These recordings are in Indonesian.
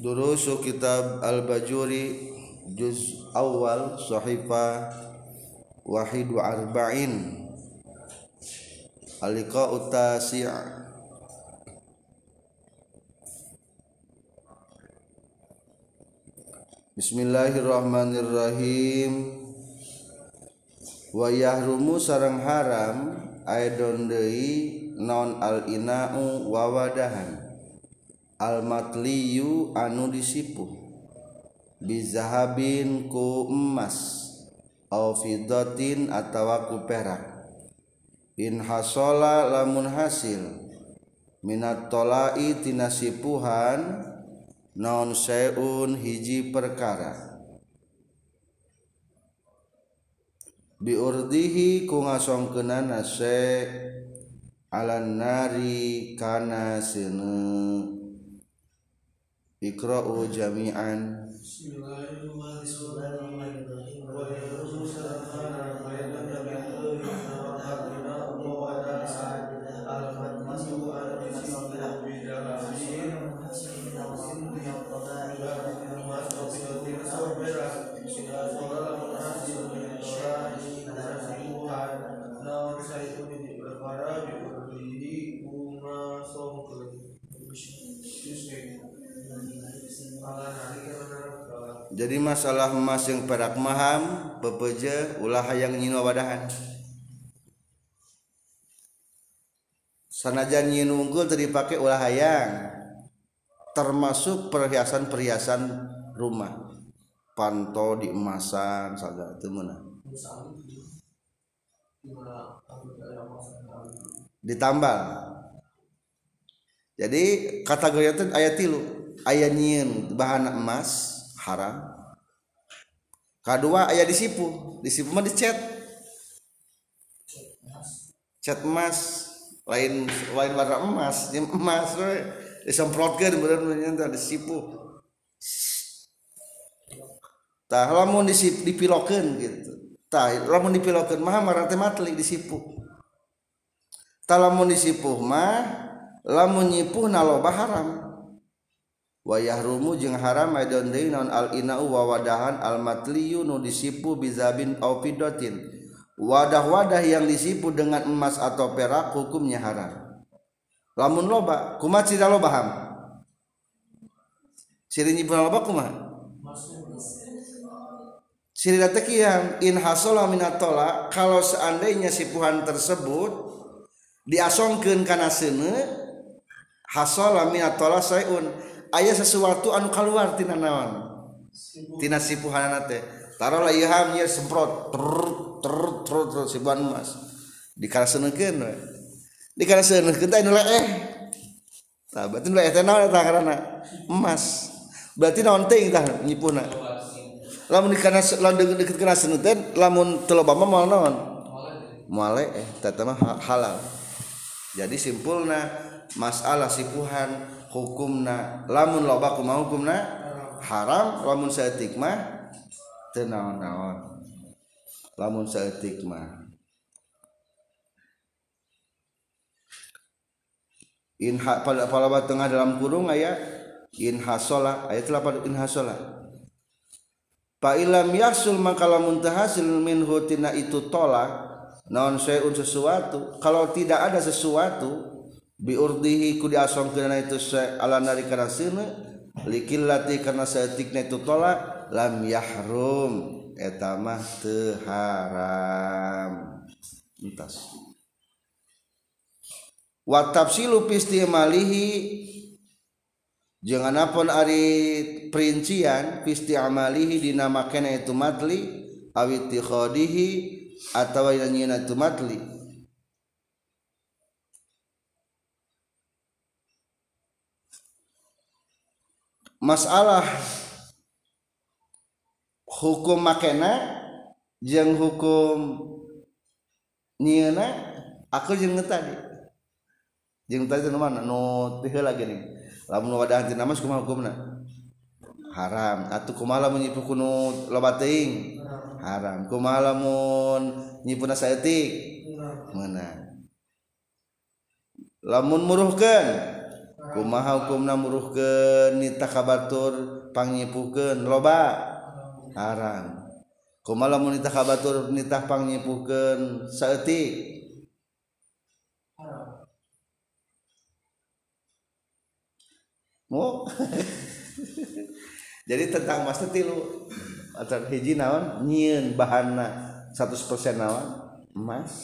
Durusu kitab Al-Bajuri Juz awal Sahifa Wahid wa arba'in. Alika utasi' Bismillahirrahmanirrahim. Wa yahrumu sarang haram Aidon non al-ina'u wawadahan almatliyu anu disipu. Bizahabin ku emas. Au atawa ku perak. In hasola lamun hasil. Minat tolai tina sipuhan non seun hiji perkara. Biurdihi ku ngasongkeunana se alan nari kana seuneuk Iqra'u jami'an jadi masalah emas yang perak maham bepeje ulah hayang nyinu wadahan. Sanajan nyinu unggul tadi pakai ulah hayang termasuk perhiasan-perhiasan rumah. Panto di emasan saga itu mana? Ditambal jadi kategori ayat tilu. Ayat nyin bahan emas haram kedua ayah disipu. Disipu mah dicet cat emas. Lain lain warna emas. Emas we disemprotkeun bener disipu. Tah lamun disip dipilokeun gitu. Tah lamun dipilokeun mah marang teh disipu. Tah lamun disipu mah lamun nyipuh naloba haram wayahrumu jeung haram deui naon al inau wa wadahan al matliyu nu disipu bizabin au fidatin wadah-wadah yang disipu dengan emas atau perak hukumnya haram. Lamun loba kumaha ciri loba ham? Ciri nyipun loba kumaha? Ciri yang in hasala minatola kalau seandainya sipuhan tersebut diasongkeun kana seuneu hasala minatola sayun ayah sesuatu anu keluar tina naon? Tina sipuhan teh. Taruhlah iham nya semprot. Ter ter ter ter sipuhan emas. Dikaraseunkeun we. Dikaraseunkeun teh nulai eh tah berarti nulai eh teh eta karana? Emas. Berarti naon teuing tah nyipuna? Lamun dikana lamun deket kana seuneu teh lamun teu loba mah moal naon? Moal eh teh mah halal. Jadi simpulna masalah sipuhan hukumna. Lamun loba kumaha hukumna haram. Lamun saeutik mah teu naon-naon. Lamun saeutik mah. In pada pada tengah dalam kurung aya in hasola ayat pada in hasola Pak ilam yasul maka lamun hasil min hutina itu tolak sayun sesuatu. Kalau tidak ada sesuatu biurdihi ku diasongkeun itu ala nari kana seuneu likillati karena saeutikna itu tolak lam yahrum. Eta mah teu haram. Entas. Wa tafsilu pistimalihi jangan apun ari perincian pisti amalihi dinamakan itu matli awiti khodihi atawa nyina itu matli. masalah hukum makena yang hukum nyieuna aku jeung tadi. Jeung tadi nu mana? Nu teh lagi nih. Lamun wadahan teh nama kumaha hukumna? Haram. Atuh kumaha lamun nyipu nu loba teuing? Haram. Kumaha lamun nyipuna saeutik meunang lamun muruhkeun? kumaha hukumna muruhkeun nita kabatur loba? Haram kumaha lamun nita kabatur nitah pangnyipukeun saeutik Mo. Jadi tentang mas tilu atau hiji naon? Nyieun bahanna 100% naon? Emas.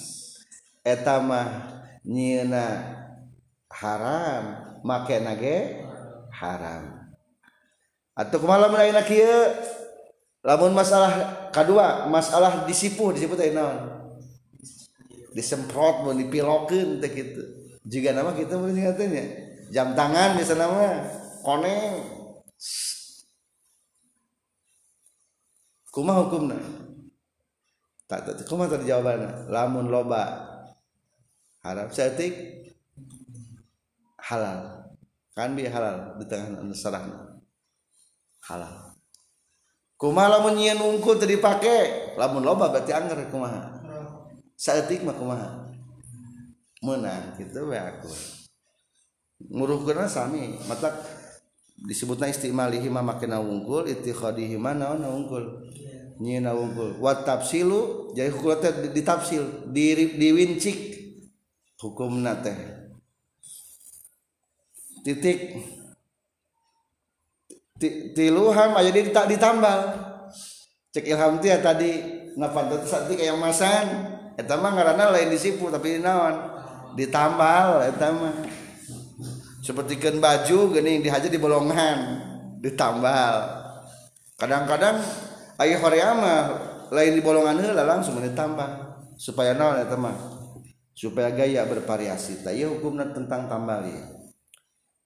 Eta mah nyieuna haram. Make nage haram. Atau kemalam lain kieu? Lamun masalah kedua masalah disipuh disipuh teh naon? Disemprot mau dipilokeun teh kitu. Juga nama kita mau ingatnya jam tangan bisa nama koneng. Kumah hukumna? Tak tak tadi jawabannya lamun loba haram setik halal kan bi halal di tengah sarahna. Halal. Kumaha lamun nyieun unggul teu dipake? Lamun loba berarti anger kumaha? Saeutik mah kumaha? Menang gitu we aku. Nguruhkeunna sami mata disebutna istimalihi ma makna unggul ittikhadihi ma naonna unggul nyieuna unggul wa tafsilu jadi hukumna ditafsil di diwincik hukumna teh. titik. Tiluham aja di tak ditambal. Cek ilham dia tadi nafan tetik kayak masan. Eta mah ngaranna lain disipu tapi naon? Ditambal eta mah. Sapertikeun baju geuning dihajar di bolongan ditambal. Kadang-kadang aya horea mah lain di bolongan heula langsung ditambal. Supaya naon eta mah? Supaya gaya bervariasi. Tah ieu hukumna tentang tambal ya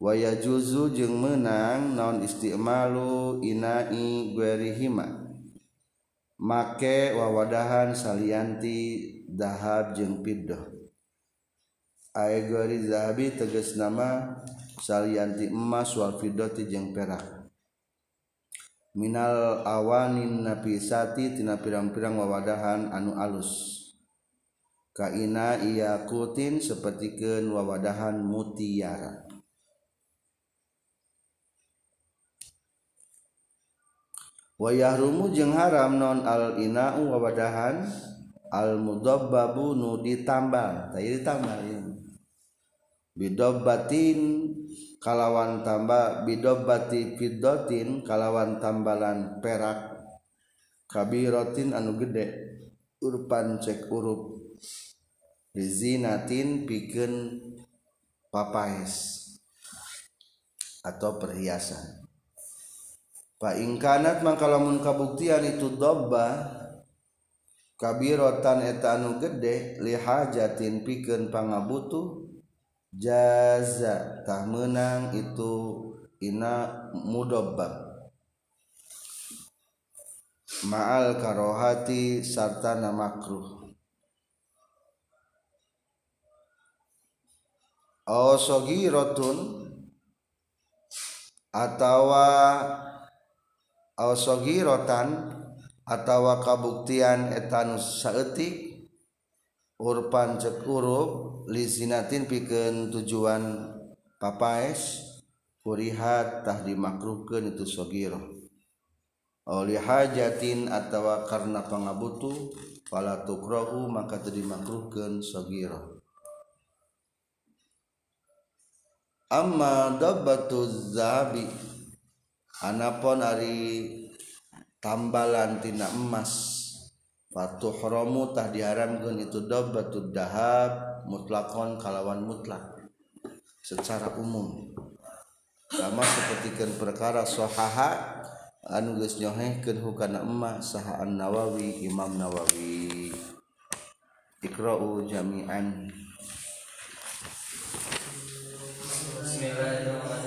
waya juzu jeung menang non istimalu inai guerihima make wawadahan salianti dahab jeung piddah Aegori zahabi tegas nama salianti emas wal fidoti jeung perak. Minal awanin napisati tina pirang-pirang wawadahan anu alus. Kaina iya kutin sepertikan wawadahan mutiara. wayah rumu jeung haram non al-ina'u wawadahan al-mudabbabu nu ditambal. Tadi ditambal ya. bidobbatin kalawan tambah bidobbati fidotin kalawan tambalan perak. Kabirotin anu gede urpan cek urup. Rizinatin pikeun papais atau perhiasan. fa ingkanat mangkalamun kabuktian itu doba kabirotan etanu gede lihajatin pikeun pangabutuh jaza tah menang itu ina mudobba ma'al karohati sarta namakruh. Aw sogirotun atawa sogirotan atawa kabuktian etanus saetik urpan cekurup lizinatin pikeun tujuan papaes kurihat tah dimakruhkeun itu sogiro oleh hajatin atawa karena pangabutu pala tukrohu maka teu dimakruhkeun sogiro amma dabbatu zabi anapun ari tambalan tina emas. Fatuhromu tah diharamkan itu dobbatud dahab mutlakon kalawan mutlak. Secara umum. Sama sepertikan perkara sohaha anu geus nyohehkeun hukana emak saha an nawawi imam nawawi. Ikra'u jami'an. Bismillahirrahmanirrahim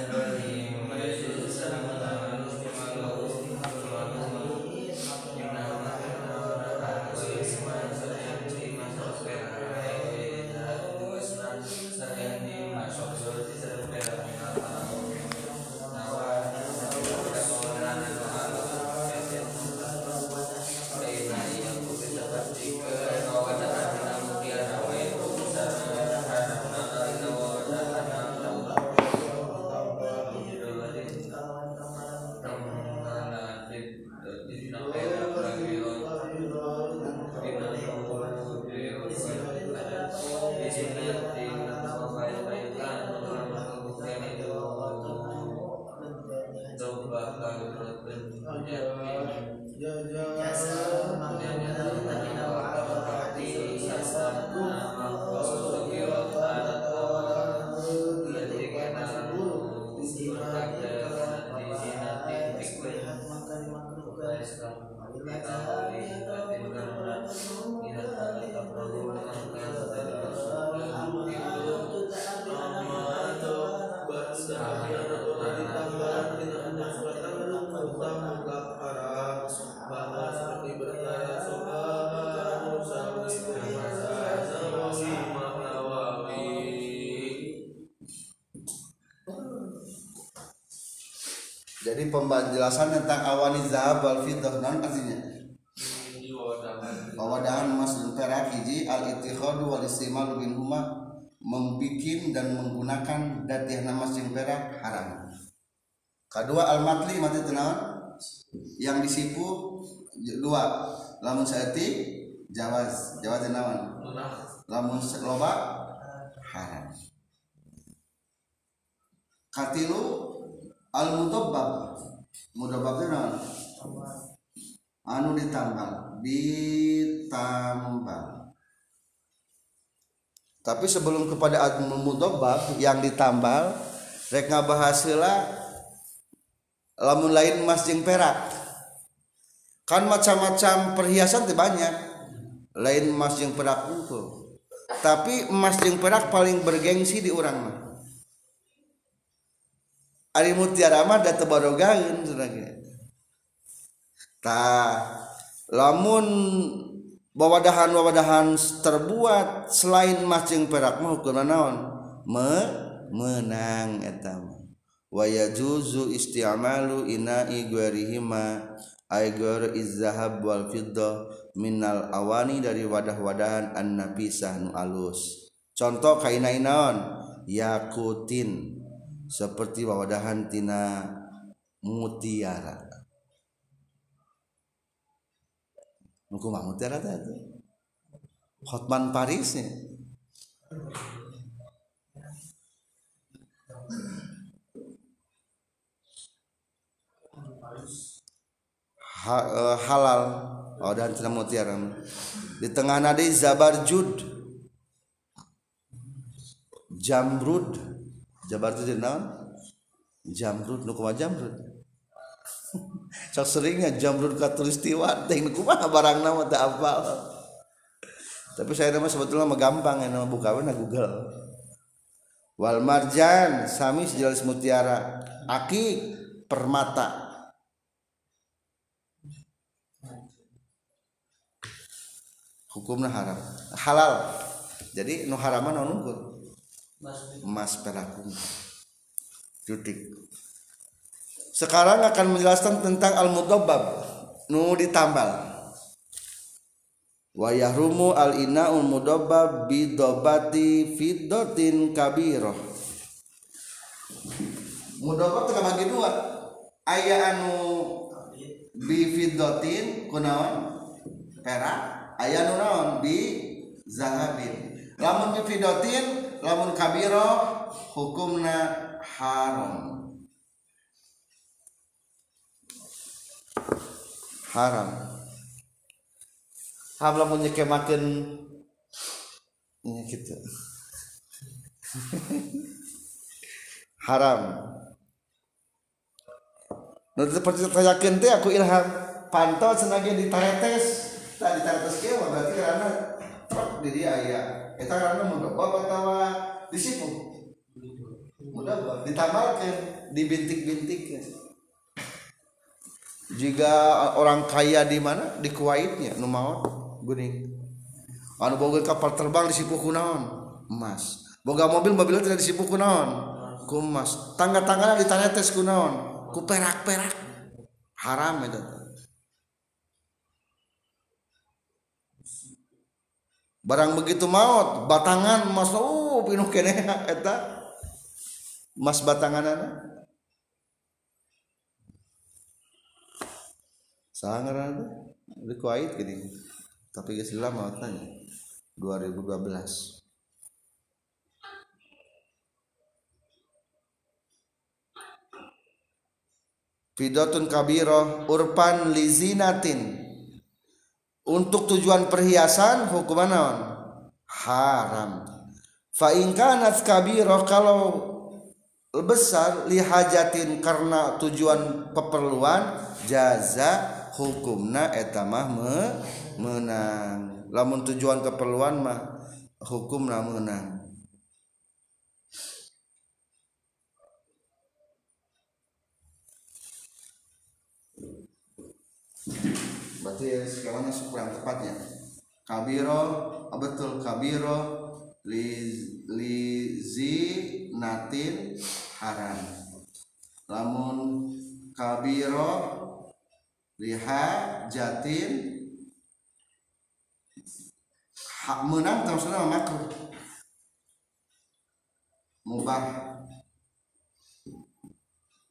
jadi pembajasan tentang awani zahab wal fiddah non artinya? Wawadahan emas dan perak hiji al ittikhadu wal istimal bin huma membikin dan menggunakan datiah emas yang perak haram. Kedua al matli mati tenawan. Yang disipu dua. Lamun saeti jawaz jawaz tenawan. Lamun loba haram. Katilu al mudabbab mudabbab itu anu ditambal ditambal tapi sebelum kepada al mudabbab yang ditambal rek ngabahas lamun lain emas jeung perak. Kan macam-macam perhiasan teh banyak. Lain emas jeung perak unggul tapi emas jeung perak paling bergengsi di orang mah Ari mutiara mah da teu barogaeun Tah, lamun wawadahan-wawadahan terbuat selain macing perak mah hukumna naon? Me menang eta mah. Wa yajuzu isti'malu ina'i ghairihima ay ghair izahab wal fiddah minal awani dari wadah-wadahan an napisah nu alus. Contoh kainai naon? Yakutin seperti wawadahan tina mutiara. Nuku mah mutiara teh Hotman Paris nih ha, uh, halal oh dan mutiara. Di tengah nadi zabarjud. Jamrud Jabar itu naon? Jamrud nu kumaha jamrud? Sok seringnya jamrud katulistiwa teh nu kumaha barang nama teh apa? Tapi saya nama sebetulnya mah gampang ya nama buka na Google. Wal marjan sami sejelas mutiara aki permata. Hukumnya haram. Halal. Jadi nu haraman nu emas perak judik sekarang akan menjelaskan tentang al mudabbab nu ditambal. Wa yahrumu al inaul mudabbab bidobati fiddatin kabirah. Mudabbab teu bagi dua. Aya anu bi fiddatin kunaon perak. Aya anu naon? Bi zahabin. Lamun bi fiddatin lamun kabiro hukumna haram. Haram. Ham lamun nyekemakeun ini gitu. Haram. Seperti tanyakan teh aku ilham. Pantau sengaja ditaretes. Tak ditaretes kieu berarti karena truk di dia aya kita karena mudah bawa tawa disipu mudah ditamalkan dibintik-bintik jika orang kaya di mana? Di Kuwaitnya numawan guning anu boga kapal terbang disipu kunaon emas. Boga mobil mobil tidak disipu kunaon ku emas. Tangga-tangganya ditanetes kunaon ku perak-perak. Haram itu barang begitu maut batangan mas oh pinuh kene eta. Mas batangan sangar ada di Kuwait gini. Tapi geus lama tanya 2012 Fidatun kabiro urpan lizinatin untuk tujuan perhiasan hukuman naon haram. Fa in kanat kabirah kalau besar lihajatin karena tujuan keperluan jaza hukumna etamah me, menang. Lamun tujuan keperluan mah hukumna menang berarti sekarangnya kurang tepatnya. Kabiro oh betul kabiro li li natin haram lamun kabiro liha jatin hak menang terus nama makruh mubah.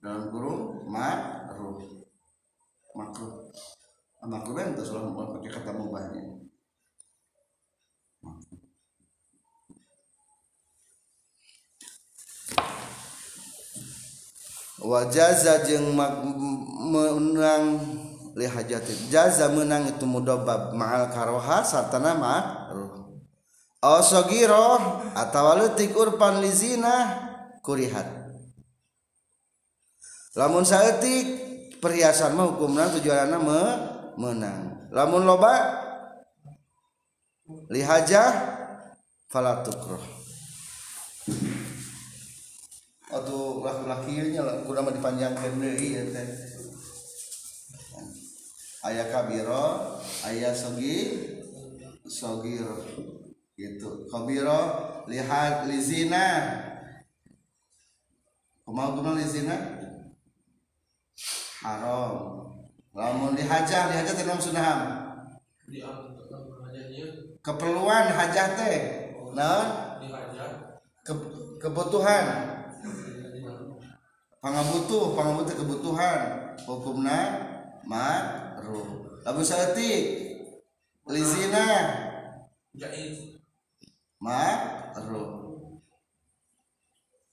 Dalam kurung makruh makruh makruh terus selalu pakai kata mubahnya wajaza jeng menang lihajatin jaza menang itu mudobab ma'al karoha sartana makruh osogiro atau letik urpan lizina kurihat. Lamun saetik perhiasan mah hukumna tujuanna me menang. Lamun loba lihajah falatukroh atau laki-lakinya lah kurang dipanjangkan deui ya teh. Ayah kabiro ayah sogi sogir gitu. Kabiro lihat lizina kemau kenal lizina haram. lamun dihajah dihajah teh naon keperluan hajah teh naon? Ke, kebutuhan. Pangabutuh pangabutuh kebutuhan. Hukumna makruh. Lamun saeutik lizina. Makruh.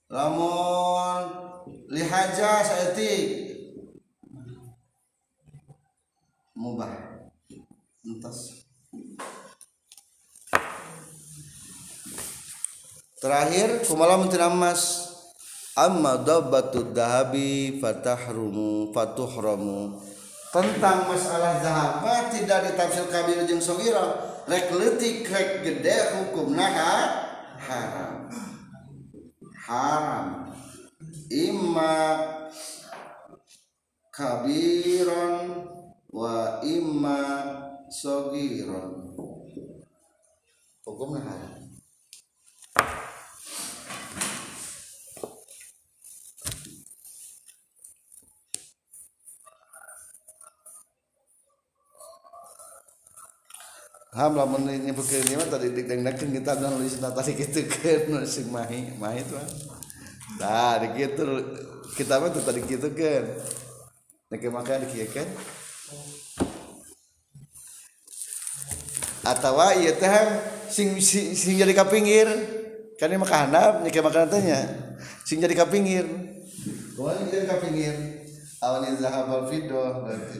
Lamun lihaja saeutik mubah entas terakhir kumaha mun mas amma dabbatud dahabi fatahrumu fatuhramu. Tentang masalah zahab tidak ditafsir kabir jeung sogira. Rek leutik rek gede hukum naha haram. Haram. Imma kabiron wa imma sogiron hukumna haram. Ham lamun nyebutkeun ieu tadi didengdakeun kita nulis tadi kitu keun nulis mahi mahi tuh. Nah di kitu kita mah tadi kitu keun nek maka dikiekeun atawa ieu teh sing sing, jadi ka pinggir kan mah kahandap nek makanan teh sing jadi ka pinggir kumaha jadi ka pinggir awan zahabal fiddah berarti.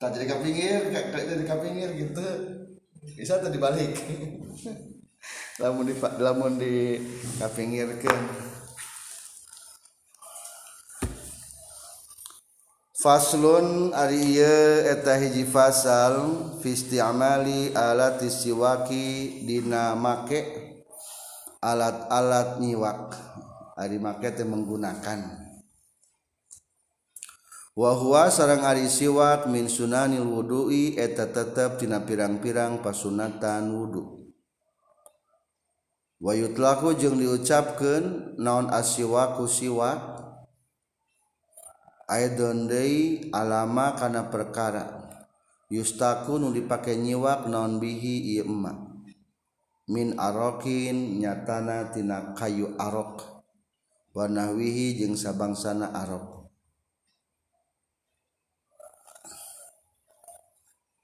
Tak jadi ke pinggir kayak jadi ke pinggir gitu. Bisa tuh dibalik? Lamun di lamun di ke Faslun ari eta hiji fasal fi isti'mali alat siwaki dina make alat-alat nyiwak. Ari make teh menggunakan. Wa huwa sareng ari siwak min sunanil wudu'i eta tetep tina pirang-pirang pasunatan wudu. Wa yutlaku jeung diucapkeun naon asiwaku siwak? Aidondei alama kana perkara. Yustaku nu dipake nyiwak naon bihi ieu emma. Min arokin nyatana tina kayu arok. Wanahwihi jeung sabangsana arok.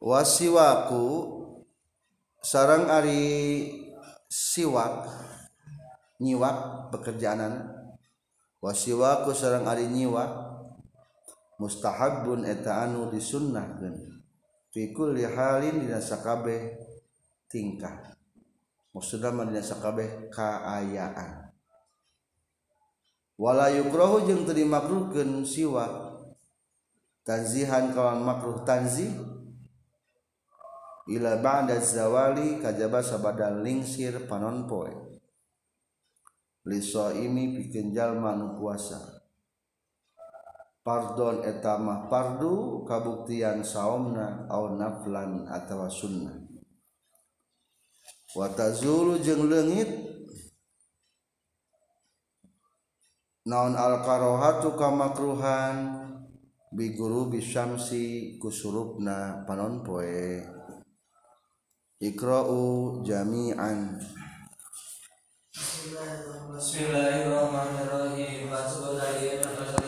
Wasiwaku sarang ari siwak nyiwak pekerjaanan. Wasiwaku sarang ari nyiwak mustahabun eta anu disunnahkeun. Fi kulli halin dina sakabeh tingkah. Maksudna mah dina sakabeh kaayaan. Wala yukrahu jeung teu dimakruhkeun siwa. Tanzihan kawan makruh tanzih. Ila ba'da zawali kajaba sabada lingsir panon poe. Liso ini bikin jalma nu puasa. pardon etamah pardu kabuktian saumna au naflan atawa sunnah watazulu jeung leungit naon alkarohatu kamakruhan biguru bisyamsi kusurupna panon poe ikra'u jami'an Bismillahirrahmanirrahim. Bismillahirrahmanirrahim.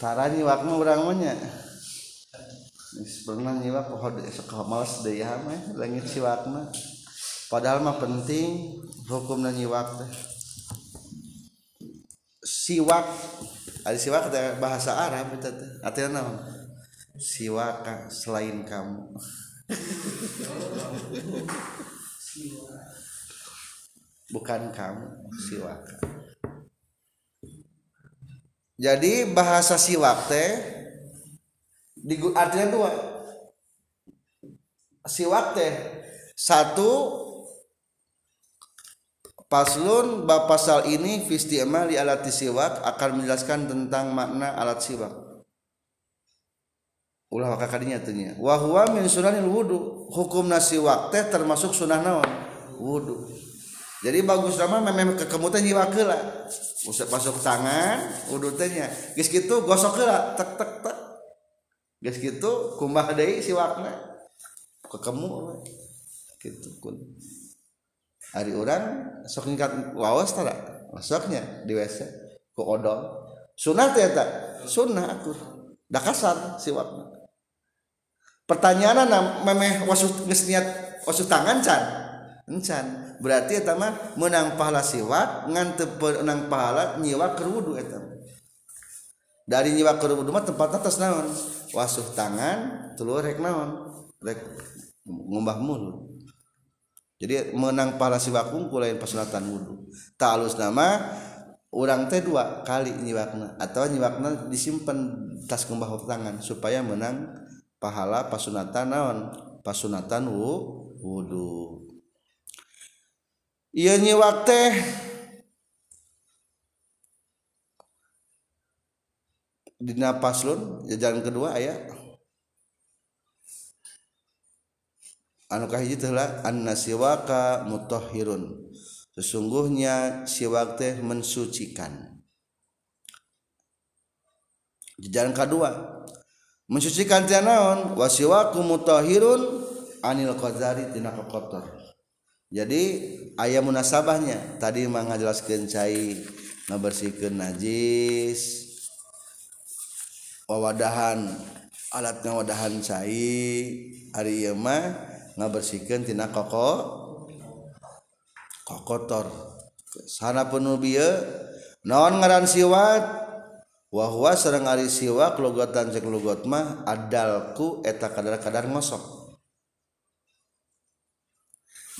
tara nyiwak mah urang mah nya. Geus pernah nyiwak poho esok maos deui mah langit siwak mah. Padahal mah penting hukumna nyiwak teh. Siwak ada siwak teh bahasa Arab eta teh. Artinya naon siwaka selain kamu. Bukan kamu siwaka. Jadi bahasa siwak teh artinya dua siwak teh satu paslun bab pasal ini fisti di alat siwak akan menjelaskan tentang makna alat siwak. Ulah maka kadinya tuhnya wa huwa min sunanil wudu. Hukum nasiwak teh termasuk sunah naon? Wudu jadi bagus nama memang kekemutan nyiwak lah Usap masuk tangan wudhu tehnya geus kitu gosok heula tek tek tek. Geus kitu kumbah deui siwakna. Kekemu gitu kun. Hari orang sok ngingkat wawas tara. Masuknya di WC ku odol sunah teh eta? Sunah aku dah kasar siwakna. Pertanyaan memeh wasuh geus niat wasuh tangan can? Encan berarti etama menang pahala siwak ngantep menang pahala nyiwak kerwudu eta. Dari nyiwak kerwudu mah tempat atas naon? Wasuh tangan telur rek naon? Rek ngumbah mulut. Jadi menang pahala siwak kungkul lain pasunatan wudu. Tak alus nama orang teh dua kali nyiwakna atau nyiwakna disimpan tas ngumbah tangan supaya menang pahala pasunatan naon? Pasunatan wudu. Iya nyiwak teh. Dina paslun jalan kedua aya. Anu kahiji teh lah anna siwaka mutahhirun. Sesungguhnya siwak teh mensucikan. Jalan kedua mensucikan teh naon? Wasiwaku anil qadzari tina kotor jadi ayam munasabahnya. Tadi mengajelaskan cai ngebersihkan najis. Wawadahan alat ngawadahan cai hari ieu mah ngabersihkeun tina koko kokotor. Sana penuh bieu naon ngaran siwat wahwa sareng ari siwak logatan cek logot mah adalku eta kadar-kadar ngosok.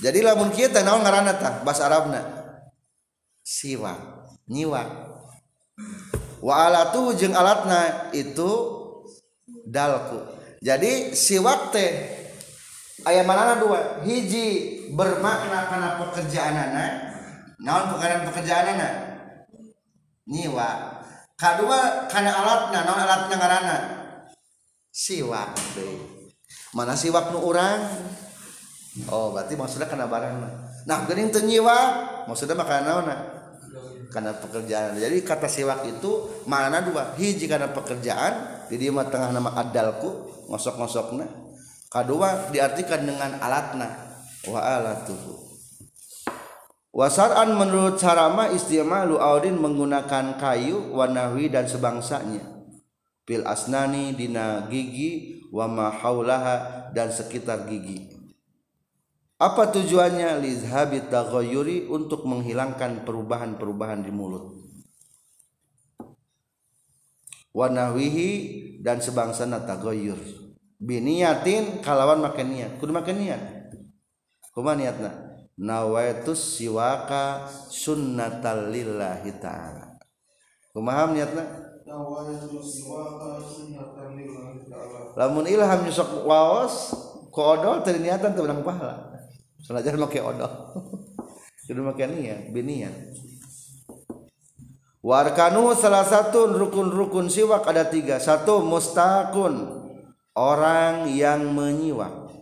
jadi lamun kita naon ngaranna tah? Bahasa Arabna. Siwa. Nyiwa. Wa alatu jeung alatna itu dalku. Jadi siwak teh aya manana dua. Hiji bermakna karena pekerjaanana naon pekerjaan pekerjaanana? Nyiwa. Kedua karena alatna naon alatna ngaranna? Siwak deh mana siwak nu urang? Oh berarti maksudnya karena barang. Nah geuning teu nyiwak maksudnya makan naon? Karena pekerjaan. Jadi kata siwak itu mana dua? Hiji karena pekerjaan jadi mah tengah nama adalku ngosok-ngosokna. Kedua diartikan dengan alatna. Wa alatuhu. Wasaran menurut carama istimalu audin menggunakan kayu wanawi dan sebangsanya. Pil asnani dina gigi wa ma haulaha dan sekitar gigi apa tujuannya? Lizhabit taghayyuri untuk menghilangkan perubahan-perubahan di mulut. Wanawihi dan sebangsana taghayyur biniyatin kalawan makan niat. Kudu makan niat. Kumaha niatna nawaitus siwaka sunnatal lillahi ta'ala. Kumaha niatna lamun ilham nyusok waos ku odol teu niatan teu pahala Selajar make odol. Kudu make niat, biniat. Warkanu salah satu rukun-rukun siwak ada tiga. Satu mustakun orang yang menyiwak.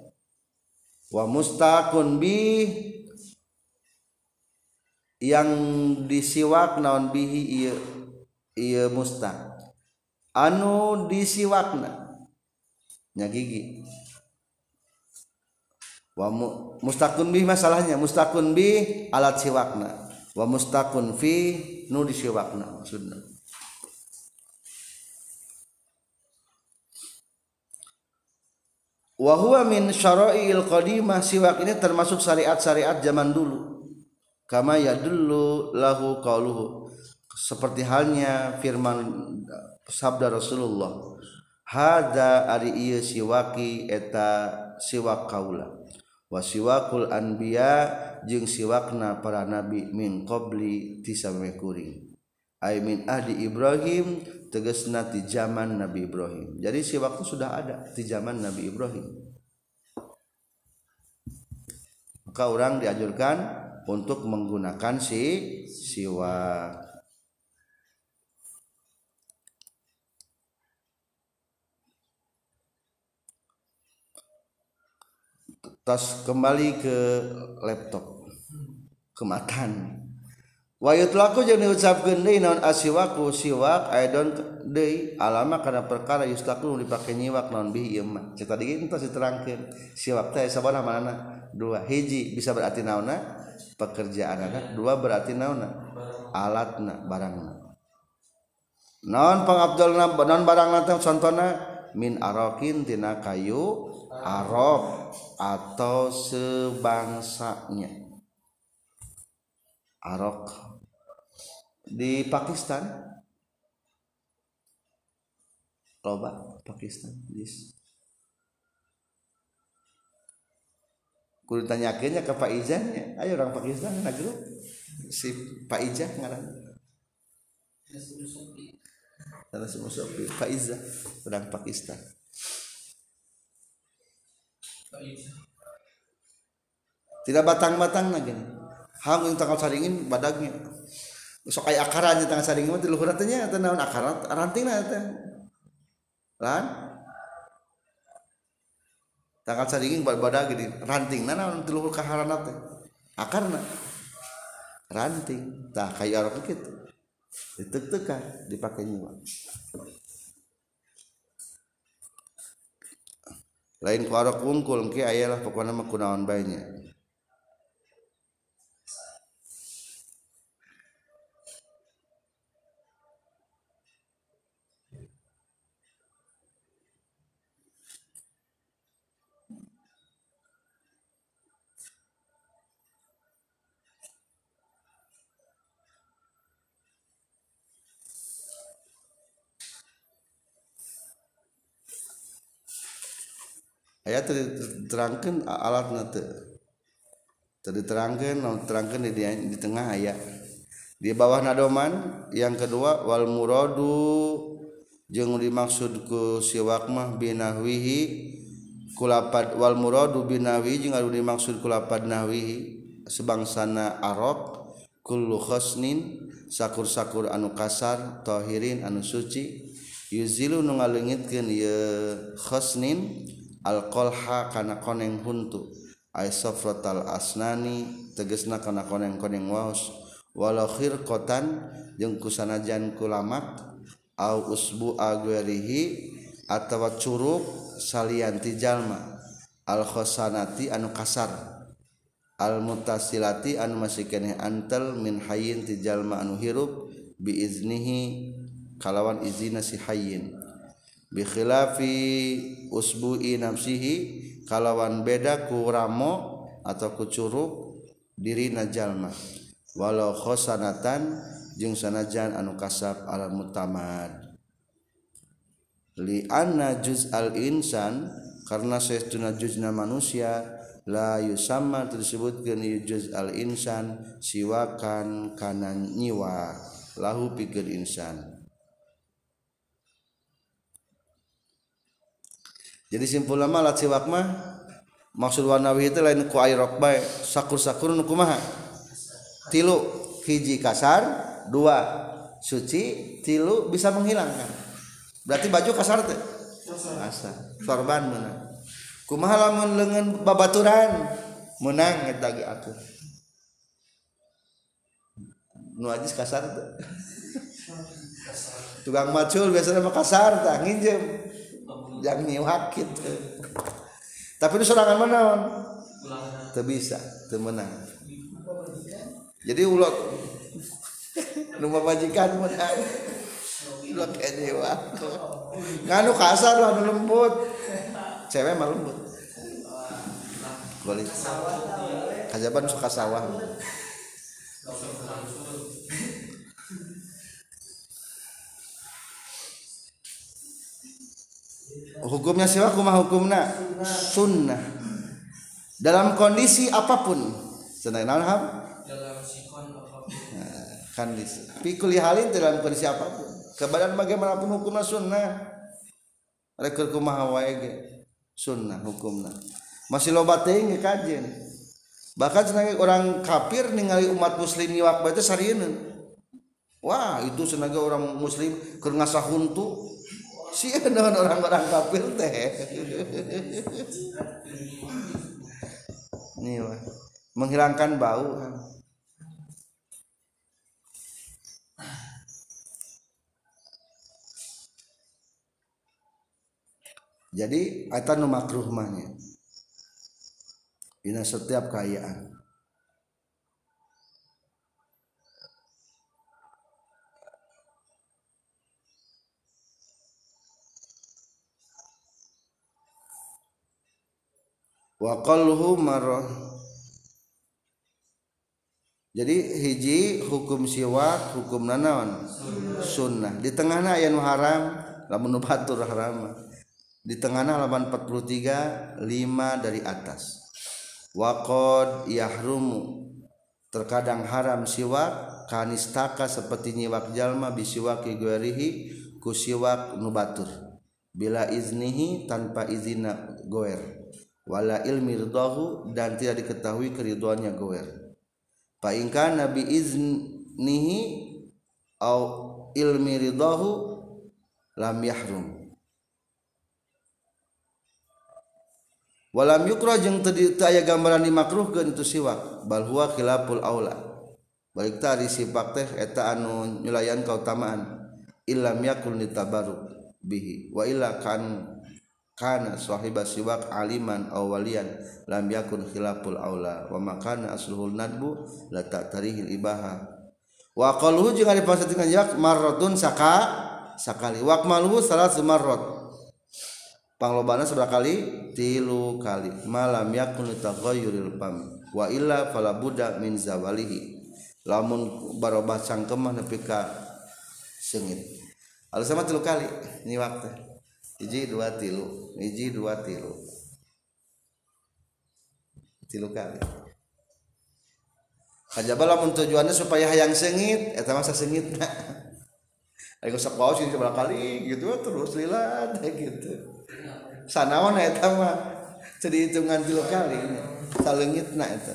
Wa mustakun bi yang disiwak naon bihi iya iya mustaq. Anu disiwakna nya gigi wa mustakun bi masalahnya mustakun bi alat siwakna. Wa mustakun fi nu disiwakna maksudna. Wa huwa min syara'il qadimah siwak ini termasuk syariat-syariat zaman dulu. Kama yadullu lahu qauluhu seperti halnya firman sabda Rasulullah hada ari ieu siwaki eta siwak kaula wasiwakul anbiya jeung siwakna para nabi min qobli ti samekuring ay min ahdi Ibrahim tegesna ti zaman Nabi Ibrahim. Jadi siwak itu sudah ada di zaman Nabi Ibrahim. Maka orang diajurkan untuk menggunakan si siwak. tas kembali ke laptop. Kematan. Wayut laku jeung diucapkeun deui naon asiwaku siwak aidon deui alama kana perkara yustaku dipake nyiwak naon bi ieu mah. Cita dieu teh diterangkeun. Siwak teh sabaraha manana dua. Hiji bisa berarti naonna pekerjaanana. Dua berarti naonna alatna barangna. Naon pangabdolna naon barangna teh contona min arokin tina kayu Arab atau sebangsanya. Arok di Pakistan. Loba Pakistan dis kudu tanyakeunnya ke Pak Ijahnya ayo orang Pakistan na grup. Si Pak Ijah ngaran. Pak Ijah orang Pakistan tidak batang-batang lagi. Hang yang tanggal saringin badagnya. Sok kayak akarannya tanggal saringin mah luhur tanya atau naon akaran? Ranting lah teh lan tanggal saringin bad badag gini ranting nah naon luhur kaharan teh akarna ranting. Tah kayak orang gitu ditek-tekan dipakai nyiwa. lain ku arah kungkul engke ayalah pokokna mah kunaon bae nya aya diterangkan alat nate. Diterangkan terangkan di, di tengah ayat. Di bawah nadoman yang kedua wal muradu jeung dimaksud ku siwak mah binahwihi kulapad wal muradu binawi jeung anu dimaksud kulapad nahwihi sebangsana arab kullu khosnin sakur-sakur anu kasar tahirin anu suci yuzilu nu ngaleungitkeun ye khosnin alqolha kana koneng huntu. Ay sofrotal asnani tegesna kana koneng koneng waos. Walau khirqatan jeung kusanajan kulamak au usbu agwerihi atawa curug salianti jalma. Al khosanati anu kasar. Al mutasilati anu masih keneh antel min hayyin ti jalma anu hirup biiznihi kalawan izina si hayyin. bikhilafi usbu'i nafsihi kalawan beda ku ramo atau ku curug diri najalma walau khosanatan jeung sanajan anu kasab al mutamad. Li anna juz al insan karena saestuna juzna manusia la yusamma disebutkeun juz al insan siwakan kanan nyiwa. Lahu pikeun insan. jadi simpul lama lat siwak mah maksud wanawi itu lain ku air bae sakur-sakur nu kumaha? Tilu hiji kasar dua suci tilu bisa menghilangkan. Berarti baju kasar teh? Kasar. Sorban menang kumaha lamun lengan babaturan? Menang eta ge aku nu ajis kasar teh. Tukang macul biasanya mah kasar tah nginjem jangan nyiwak gitu tapi itu serangan menaon teu bisa teu menang. Jadi ulah nu majikan menang ah. ulah dewa. Nganu kasar lah anu lembut. Cewek mah lembut. Boleh. Kajaban suka sawah. hukumnya siwa kumah hukumna. Sunnah. Dalam kondisi apapun. Senang naon ham? Kan pikul halin dalam kondisi apapun. Kebadan bagaimanapun hukumnya sunnah. Rekor kumaha wae ge? Sunnah hukumna. Masih loba teuing kajen. Bahkan senang orang kafir ningali umat muslim nyiwak bae teh wah itu senaga orang muslim keur ngasahuntu huntu si dengan orang-orang kafir teh. Nih menghilangkan bau. Jadi atau nu makruh mahnya ini setiap kayaan waqalhu marah jadi hiji hukum siwak hukum nanawan sunnah. Di tengahna aya nu haram lamun nu batur haram. Di tengahna halaman 43 5 dari atas. Waqad yahrumu. Terkadang haram siwak kanistaka seperti nyiwak jalma bisiwaki guerihi ku siwak nu batur. Bila iznihi tanpa izina goer wala ilmi ridahu dan tidak diketahui keriduannya goer paingkan nabi iznihi au ilmi ridahu lam yahrum. Walam yukra jeung teu aya gambaran dimakruhkeun itu siwak bal huwa khilaful aula. Balik tadi sipak teh eta anu nyulayan kautamaan illam yakul litabaruk bihi wa illa kan kana sahiba siwak aliman aw lam yakun khilaful aula. Wa makana asluhul nadbu la ta'tarihil ibaha. Wa qaluhu jeung ari pasatingan yak marratun saka sakali. Wa salah marrat. Panglobana seberapa kali tilu kali. Malam yakun taghayyuril pam wa illa fala min zawalihi. Lamun barobah cangkemah nepi ka seungit alasan tilu kali ini waktu hiji dua tilu. Hiji dua tilu. Tilu kali. Kajaba lamun tujuannya supaya hayang sengit. Eta masa sengit Ayo sok bawa seberapa kali gitu terus lila gitu. Sanawan eta mah. Jadi hitungan tilu kali. Salengit nah eta.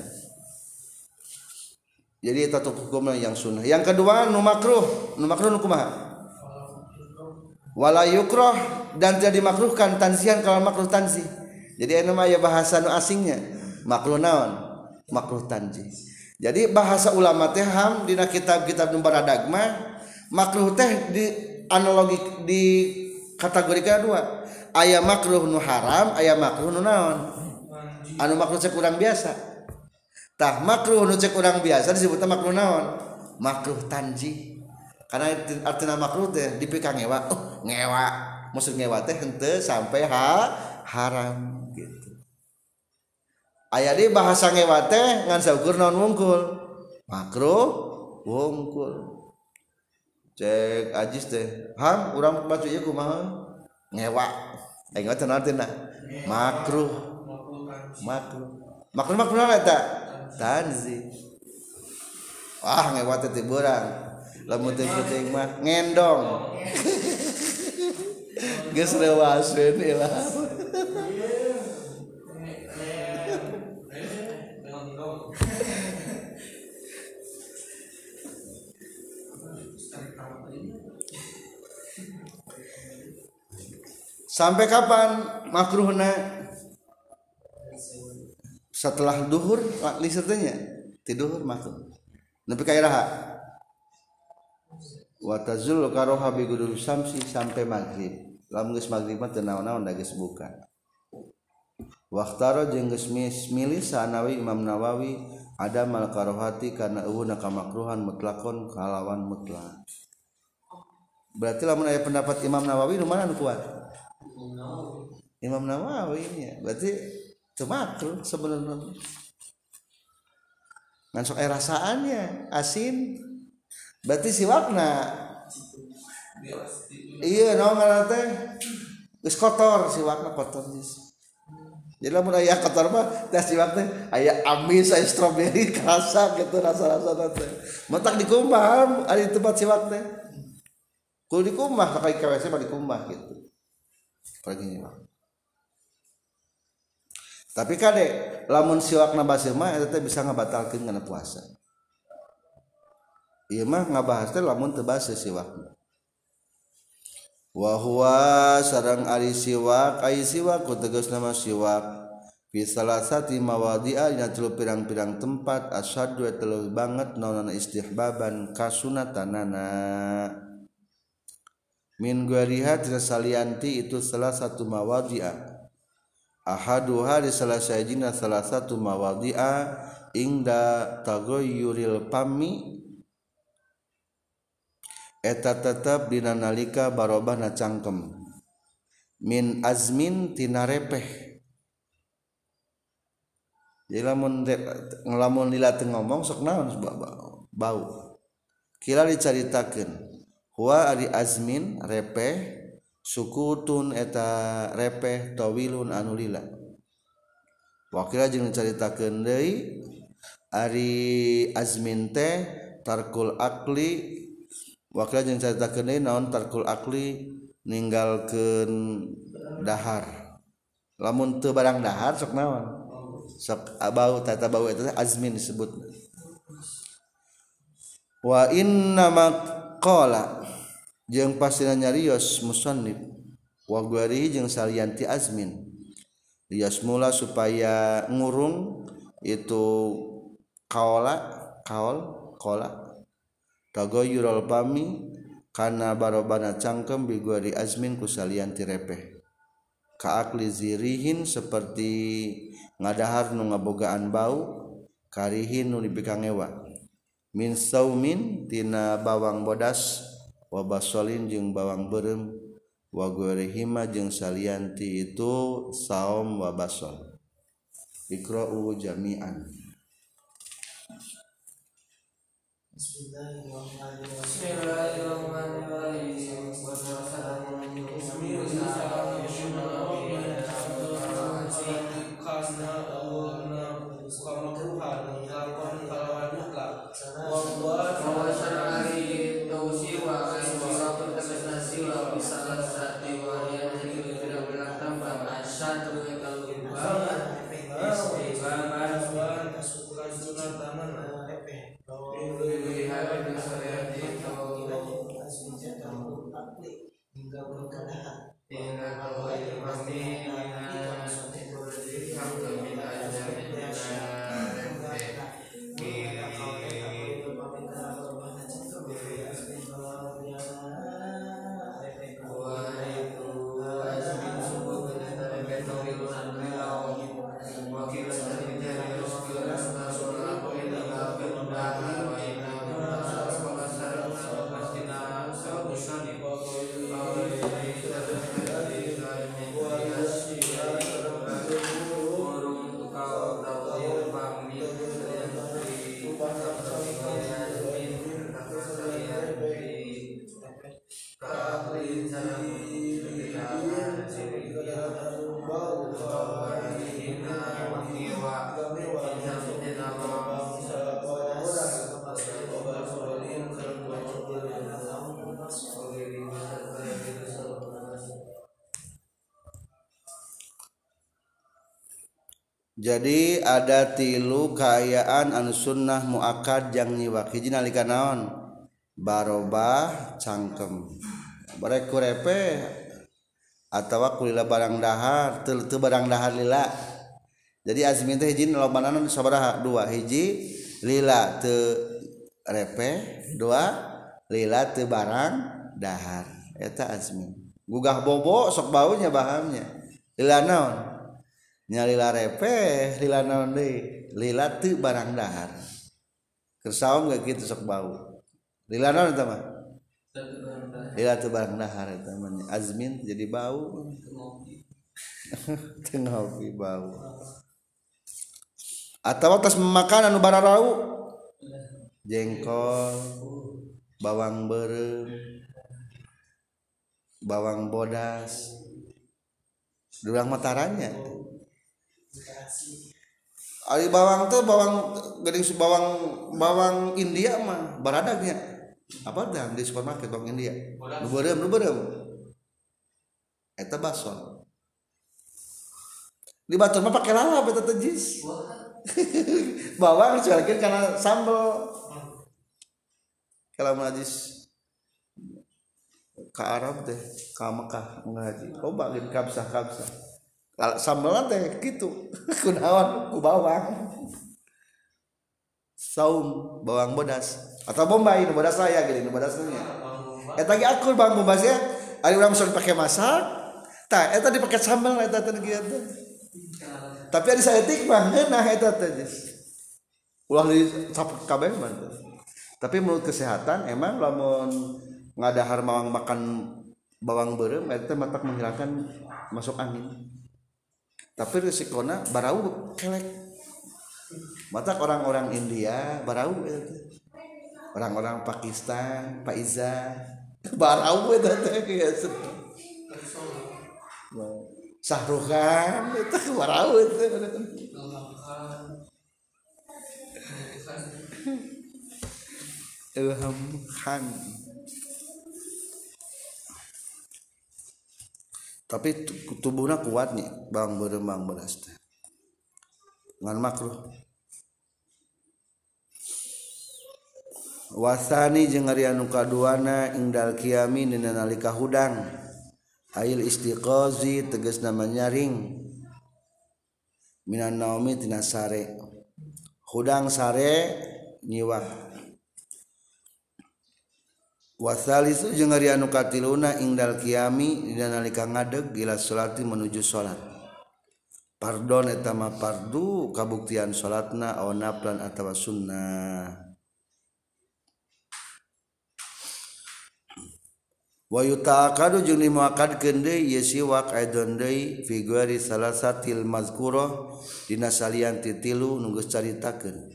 Jadi itu hukum yang sunnah. Yang kedua nu makruh. Nu wala yukroh dan tidak dimakruhkan tanzihan kalau makruh tanzih jadi ini mah ya bahasa nu asingnya makruh naon? Makruh tanzih jadi bahasa ulama teh ham dina kitab-kitab nu baradagma makruh teh di analogi di kategorikan dua. Ayam makruh nu haram ayam makruh nu naon? Anu makruh cek kurang biasa. Tah makruh nu cek kurang biasa disebutnya makruh naon? Makruh tanzih karena artinya makruh teh dipikah ngewa oh, ngewa. Maksud ngewa teh hente sampai ha haram gitu. Aya di bahasa ngewa teh ngan saukur non wungkul? Makruh wungkul. Cek ajis teh ham urang baju ieu kumaha? Ngewa. Aing teh artinya makruh makruh. Makruh. Makruh apa eta? Tanzi wah ngewa teh tiburang lamun teh penting mah ngendong. Geus leuwas we lah. Sampai kapan makruhna? Setelah duhur lisertanya tidur makruh. Tapi kayak raha watazul karoha bi gudul samsi sampai maghrib. Lamun geus maghrib mah teu naon-naon da geus buka. Waktaro jeung geus milih sanawi Imam Nawawi ada mal karohati karena eueuna kamakruhan mutlakon kalawan mutlak. Berarti lamun aya pendapat Imam Nawawi nu mana kuat? Imam Nawawi. Ya berarti itu makruh sebenarnya. Ngan sok rasaannya asin berarti siwakna iya no ngaran teh. Geus kotor siwakna kotor geus jadi lamun aya kotor mah teh siwak teh aya amis aya stroberi kerasa gitu rasa-rasa teh mentak dikumbah ari tempat siwak teh kudu dikumbah pakai KWC mah dikumbah gitu. Pergi mah tapi kade lamun siwakna basir mah eta teh bisa ngabatalkeun kana puasa. Ieu mah ngabahas teh lamun teu basir siwakna wa huwa sareng ari siwak ai siwak tegas nama siwak. Fi salasati mawadi'a dina telu pirang-pirang tempat asyadu telu banget naonana istihbaban kasunatanana. Min guariha salianti itu salah satu mawadi'a. Ahaduha di salah sajina salah satu mawadi'a ingda tagoyuril pami eta tetap dina nalika barobahna cangkem. Min azmin tina repeh. Jadi lamun ngelamun lila ngomong sok naon? Bau. Kila dicaritakeun. Huwa ari azmin repeh sukutun eta repeh tawilun anu lila. Wakila jeung dicaritakeun deui ari azmin teh tarkul akli wakila jeung caritakeun deui naon tarkul akli ninggalkeun dahar. Lamun teu barang dahar sok naon? Sok bau tata bau eta azmin disebut. Wa inna qala jeung pasina nyarios musannif. Wa guari jeung salianti azmin. Rios mula supaya ngurung itu kaola kaol kola tagoyurul pami kana barobana cangkem biguari azmin kusalian tirepeh kaakli zirihin seperti ngadahar nu ngabogaan bau karihin nu dipikangewa min saumin tina bawang bodas wabasolin jeung bawang berem wagorehima jeung salianti itu saum wabasol ikra'u jami'an. Bismillahirrahmanirrahim. Wassalamu alaikum warahmatullahi wabarakatuh. jadi ada tilu keayaan anu sunnah muakad yang nyiwak hiji nalika naon? Barobah cangkem. Bareku repe atawa kulila barang dahar. Teu barang dahar lila. Jadi azmin teh hiji lobanan sabaraha. Dua hiji. Lila teu repe. Dua lila teu barang dahar. Eta azmin. Gugah bobo sok baunya bahamnya. Lila naon? Nyalila repeh lila naon deui? Lila teu barang dahar. Kersaom gak gitu sok bau. Lila naon eta mah? Lila teu barang dahar eta mah azmin jadi bau. Teu ngopi bau. Atau tas makan anu bararau jengkol bawang berem bawang bodas. Durang matarannya Ali bawang tuh bawang gading bawang bawang India mah baradagnya apa dah di supermarket bawang India? Nu beureum nu beureum eta basol di batur mah pakai lalap eta teh jis. Bawang dicualkeun karena sambal kalau najis ke Arab teh ke Mekah ngaji coba gini kabsah kabsah sambelan teh gitu. Kunaon? Ku bawang. Saum bawang bodas. Atau bombay nu bodas saya gini nu bodas nya eta ge akur bang bombasnya ari urang mesen pakai masak. Tah eta dipakai sambal eta teh gitu tapi ada saya tik mah nah eta teh ulah di kabeh mah. Tapi menurut kesehatan emang lamun ngadahar mawang makan bawang berem itu matak menghilangkan masuk angin tapi risikona barau kelek. Matak orang-orang India barau orang-orang Pakistan Pak Iza barau itu ya Sahrukan itu barau itu. Ilham Khan tapi tubuhnya kuat nih bang berembang beras teh ngan makruh wasani jeung ari anu kaduana indal kiami dina nalika hudang. Ail istiqazi tegas nama nyaring. Minan naumi tina sare. Hudang sare nyiwah. wasalisu jeung ari anu katiluna ingdal kiami dina nalika ngadeg ila salati menuju salat. Pardon eta mah pardu kabuktian salatna aw naplan atawa sunnah. Wa yutaqadu jeung dimuakadkeun deui ye siwak aidon deui fi ghairi salasatil mazkurah dina salian titilu nu geus caritakeun.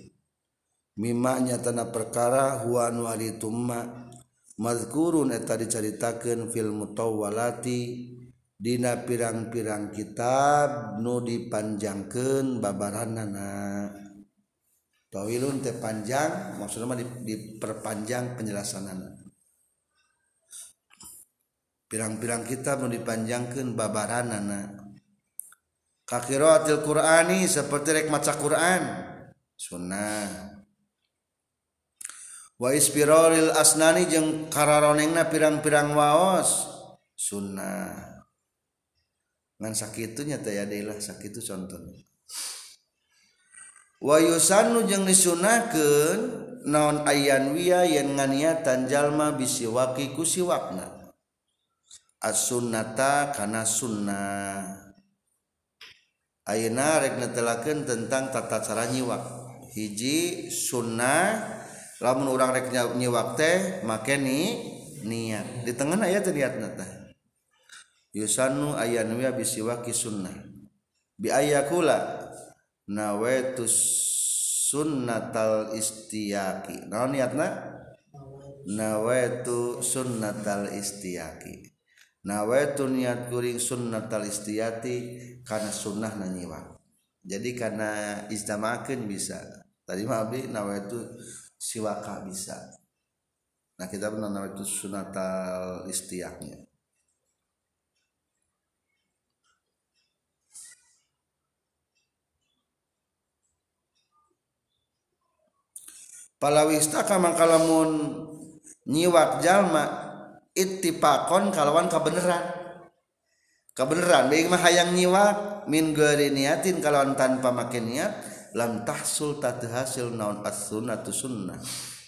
Mimma nyatana perkara huwa nu ari tumma. mazkurun eta diceritakan film mutawwalati dina pirang-pirang kitab nu dipanjangkeun babaranana. Tawilun teh panjang maksudnya mah diperpanjang penjelasanana. Pirang-pirang kitab nu dipanjangkeun babaranana. Kakiraatil qur'ani seperti rek maca Qur'an. Sunnah. wa ispiroril asnani jeung kararonengna pirang-pirang waos. Sunnah ngan sakitunya teh adalah sakitu contohnya wayusanu jeung disunahkeun naon ayan wia yen nganiatan jalma bisiwaki ku siwakna. As-sunnata kana sunnah ayeuna rek netelakeun tentang tata cara nyiwak. Hiji sunnah lamun orang rek nyiwak teh make ni niat. Di tengah ayat niat nata yusanu ayan wi bisiwaki sunnah. Bi ayakula nawaitu sunnatal istiyaki nah niatna? Nawaitu sunnatal istiyaki nawaitu niat kuring sunnatal istiyati karena sunnah nanyiwak jadi karena istamakan bisa. Tadi mah abdi nawaitu siwaka bisa. Nah kita benar itu sunatal istiaknya. Kalau mun nyiwak jalma pakon kalawan kebenaran kebenaran baik mah hayang nyiwak min gari niatin kalawan tanpa makin niat lam tahsul tak hasil naon as sunnah tu sunnah.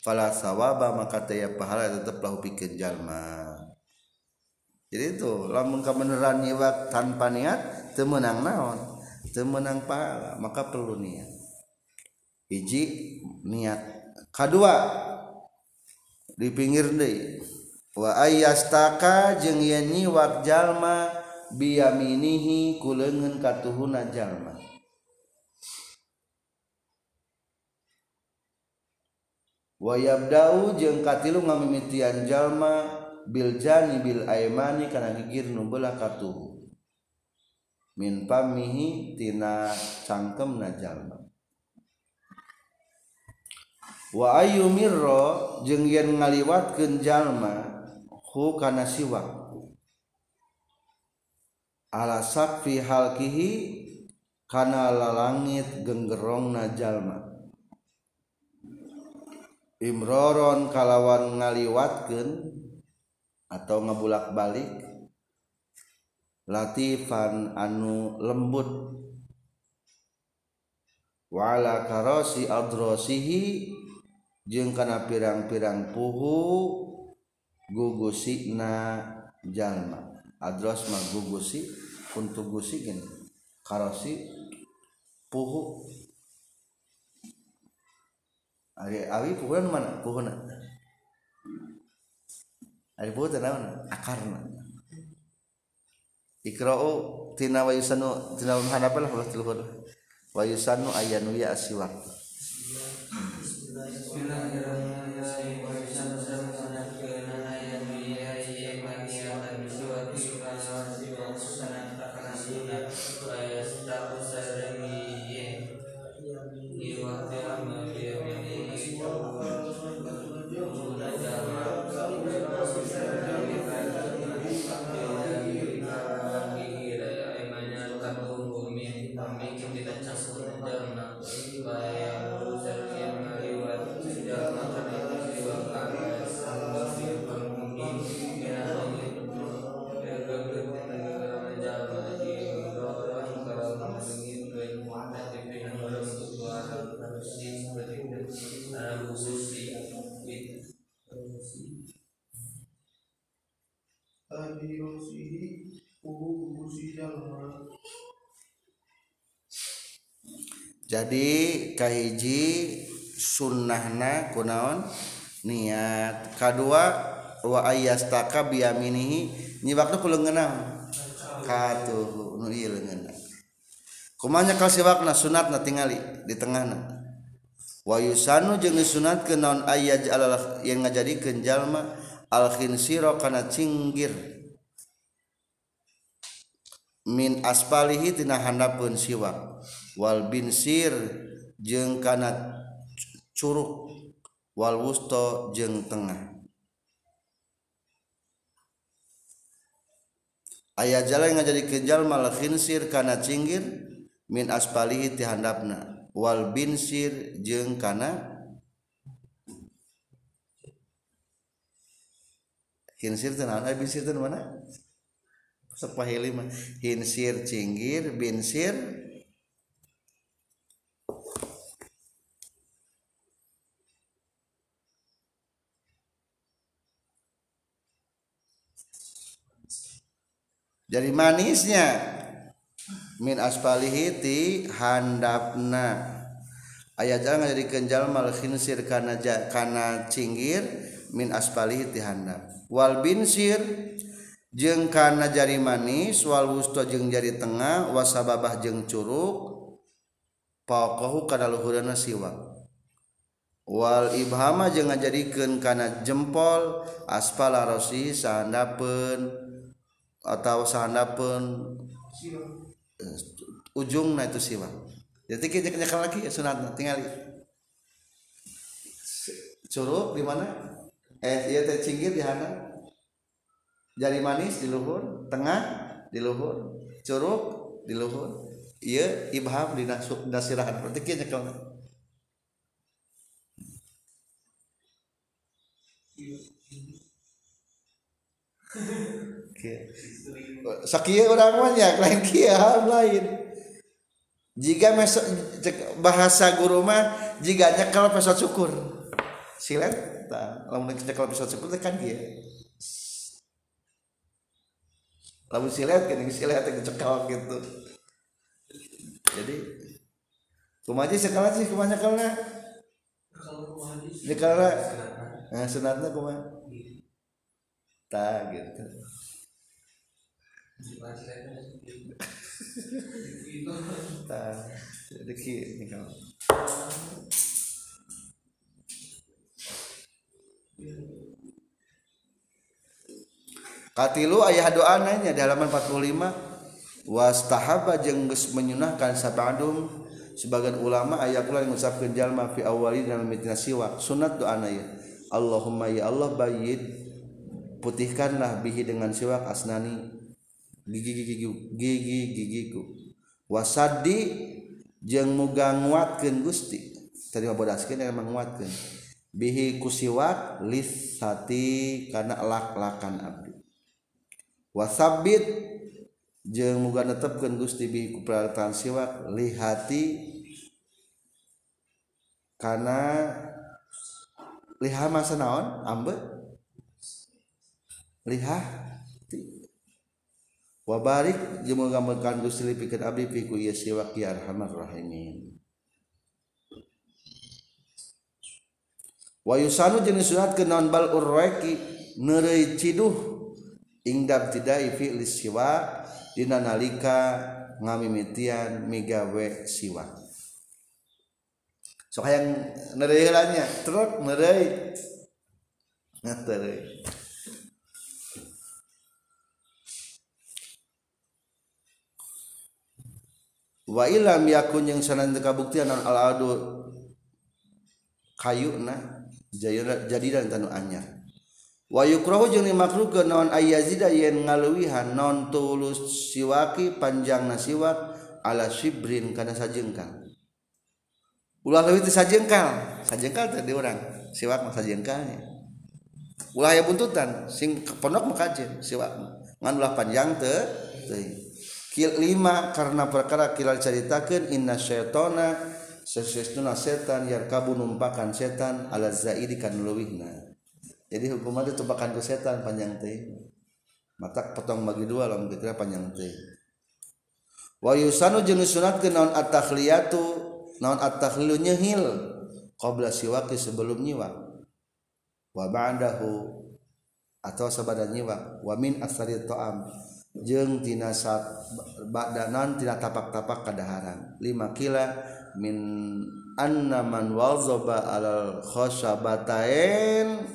Fala sawaba maka taya pahala tetap lahu bikin jalma. Jadi itu lamun kebenaran nyiwak tanpa niat temenang naon? Temenang pahala maka perlu niat. Hiji niat. Kedua di pinggir deh wa ayyastaka jeung yen nyiwak jalma biyaminihi kuleungeun katuhuna jalma. wayabdau jeung katilu ngamimitian jalma biljani bil aimani kana gigir nu beulah katuhu. Min pamihi tina cangkemna jalma. Wa ayu mirro jeung yen ngaliwatkeun jalma hu kana siwak ala sakfi halkihi kana lalangit genggerongna jalma. Imroron kalawan ngaliwatkan atau ngebulak-balik latifan anu lembut. Wala karosi adrosihi jeung kana pirang-pirang puhu gugusina jalma. Adros gugusi untuk gusi karosi puhu. Awi puhuan mana puhuna ari puhu naon akarna ikra'u tina wa yusanu tina hadapan lah wa yusanu ayanu ya asiwak jadi kahiji sunnahna kunaon? Niat kedua wa ayyastaka biyaminihi. Nyibakna ku leungeunna katuh nu ieu leungeunna kumanya kal siwakna sunatna tingali di tengahna. Wa yusanu jeung sunat naon ayyaj alal yang ngajadikeun jalma al khinsira kana cinggir. Min aspalihi tina handapun siwak. wal binsir jeung kana curug wal wusto jeung tengah. Aya jalan ngajadi kejal malah khinsir kana cinggir min aspalihi tihandapna wal binsir jeung kana hinsir teh naon? Eh, binsir teh mana? Sepahili mah. Hinsir cinggir binsir jadi manisnya. Min aspalihiti handapna. Ayah jangan jadi kenjal mal khinsir karena karena cinggir min aspalihiti handap. Wal binsir jeng karena jari manis wal wusto jeng jari tengah wasababah jeng curuk pakohu kana luhurana siwa. Wal ibhama jeung jadikan karena jempol aspala rosi sahandapeun. atau sahanda pun eh, ujung nah itu siwa. Jadi kita kenyakan lagi ya sunat. Tinggal curug di mana? Eh iya teh cinggir di hana. Jari manis di luhur tengah di luhur curug di luhur. Iya ibham di nasuk nasirahan berarti kita nyekel sakit orang banyak lain kia lain. Jika mesok bahasa guru mah jika nyekel pesawat syukur. Silet lamun nyekel pesawat syukur kan dia lamun silet kan silet yang cekal gitu. Jadi kumaji sekarang sih? Kumanya kalna nyekelna nah sunatnya kumanya tak gitu. Tak jadi ini kalau. Katilu ayah doa nanya di halaman 45 wastahaba jeung geus menyunahkan sabadum. Sebagian ulama ayat kula ngucapkeun jalma fi awali dalam mitina siwak sunat doa ya Allahumma ya Allah bayyid putihkanlah bihi dengan siwak asnani gigi gigi gigi gigiku. Wasadi jeung muga nguatkeun Gusti. Tadi mah bodaskeun emang nguatkeun. Bihi kusiwak lisati kana lak-lakan abdi. Wasabit jeung muga netepkeun Gusti bihi ku peralatan siwak lihati kana liha masa naon ambe liha wabarik jeung muga mekan Gusti abdi fi ku ieu siwak ya arhamar rahimin. Wa yusanu jeung sunatkeun naon bal urwaki neureuy ciduh ingdab tidai fi siwa dina nalika ngamimitian migawe siwa. Sok hayang neureuy heulanya truk neureuy ngateureui wa ilam yakun yang sanan kabuktian non aladu. Kayu na jadi dan tanu anyar. Wa yukrahu jeung dimakruhkeun naon ayyazida yen ngaluwihan non tulus siwaki panjangna siwak ala sibrin kana sajengkal. Ulah leuwih teh sajengkal. Sajengkal teh di urang. Siwak mah sajengkalnya ulah aya buntutan. Sing pondok mah kajen siwak ngan ulah panjang teh teuing lima karena perkara kilal ceritakan inna syaitona sesestuna setan yang kabu numpakan setan ala zaidi kan luwihna. Jadi hukuman itu tumpakan ke setan panjang teh. Mata potong bagi dua lamun kira panjang teh. Wa yusanu jeung sunatkeun naon at-takhliyatu naon at-takhlilu nyehil qabla siwaki sebelum nyiwak wa ba'dahu atau sabada nyiwak wa min asari ta'am jengtina badanan tina tapak-tapak kadaharan. 5 kila min annaman wazaba alal khosabatain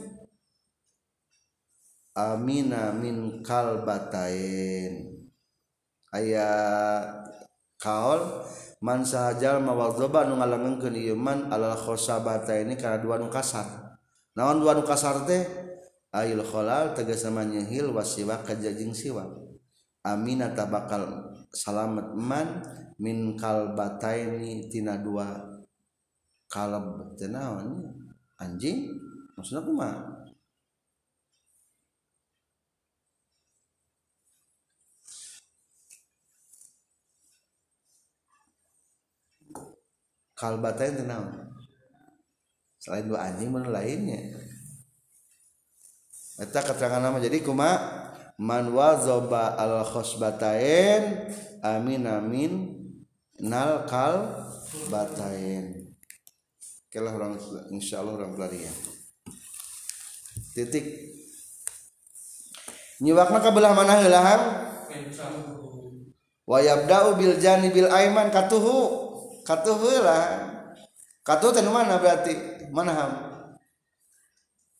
amina min kalbatain ayat kaol man sahajal mawalzoba nu ngalengengkeun ieu man alal khosabatain kana dua nu kasar. Naon dua nu kasar teh? Ail kholal tegas namanya hil wasiwa kajajing siwa. Amina tabakal salamet man min kalbataini tina dua kalb tenawan anjing maksudnya kumaha kalbatain tenawan selain dua anjing mana lainnya? Eta keterangan nama jadi kuma man wazoba al khosbatain amin amin nal kal batain kelah orang insyaallah orang pelarian titik. Nyiwakna ka belah mana heulahang wa yabda'u bil janibil aiman katuhu katuhu lah katuhu teh mana berarti? Mana ham?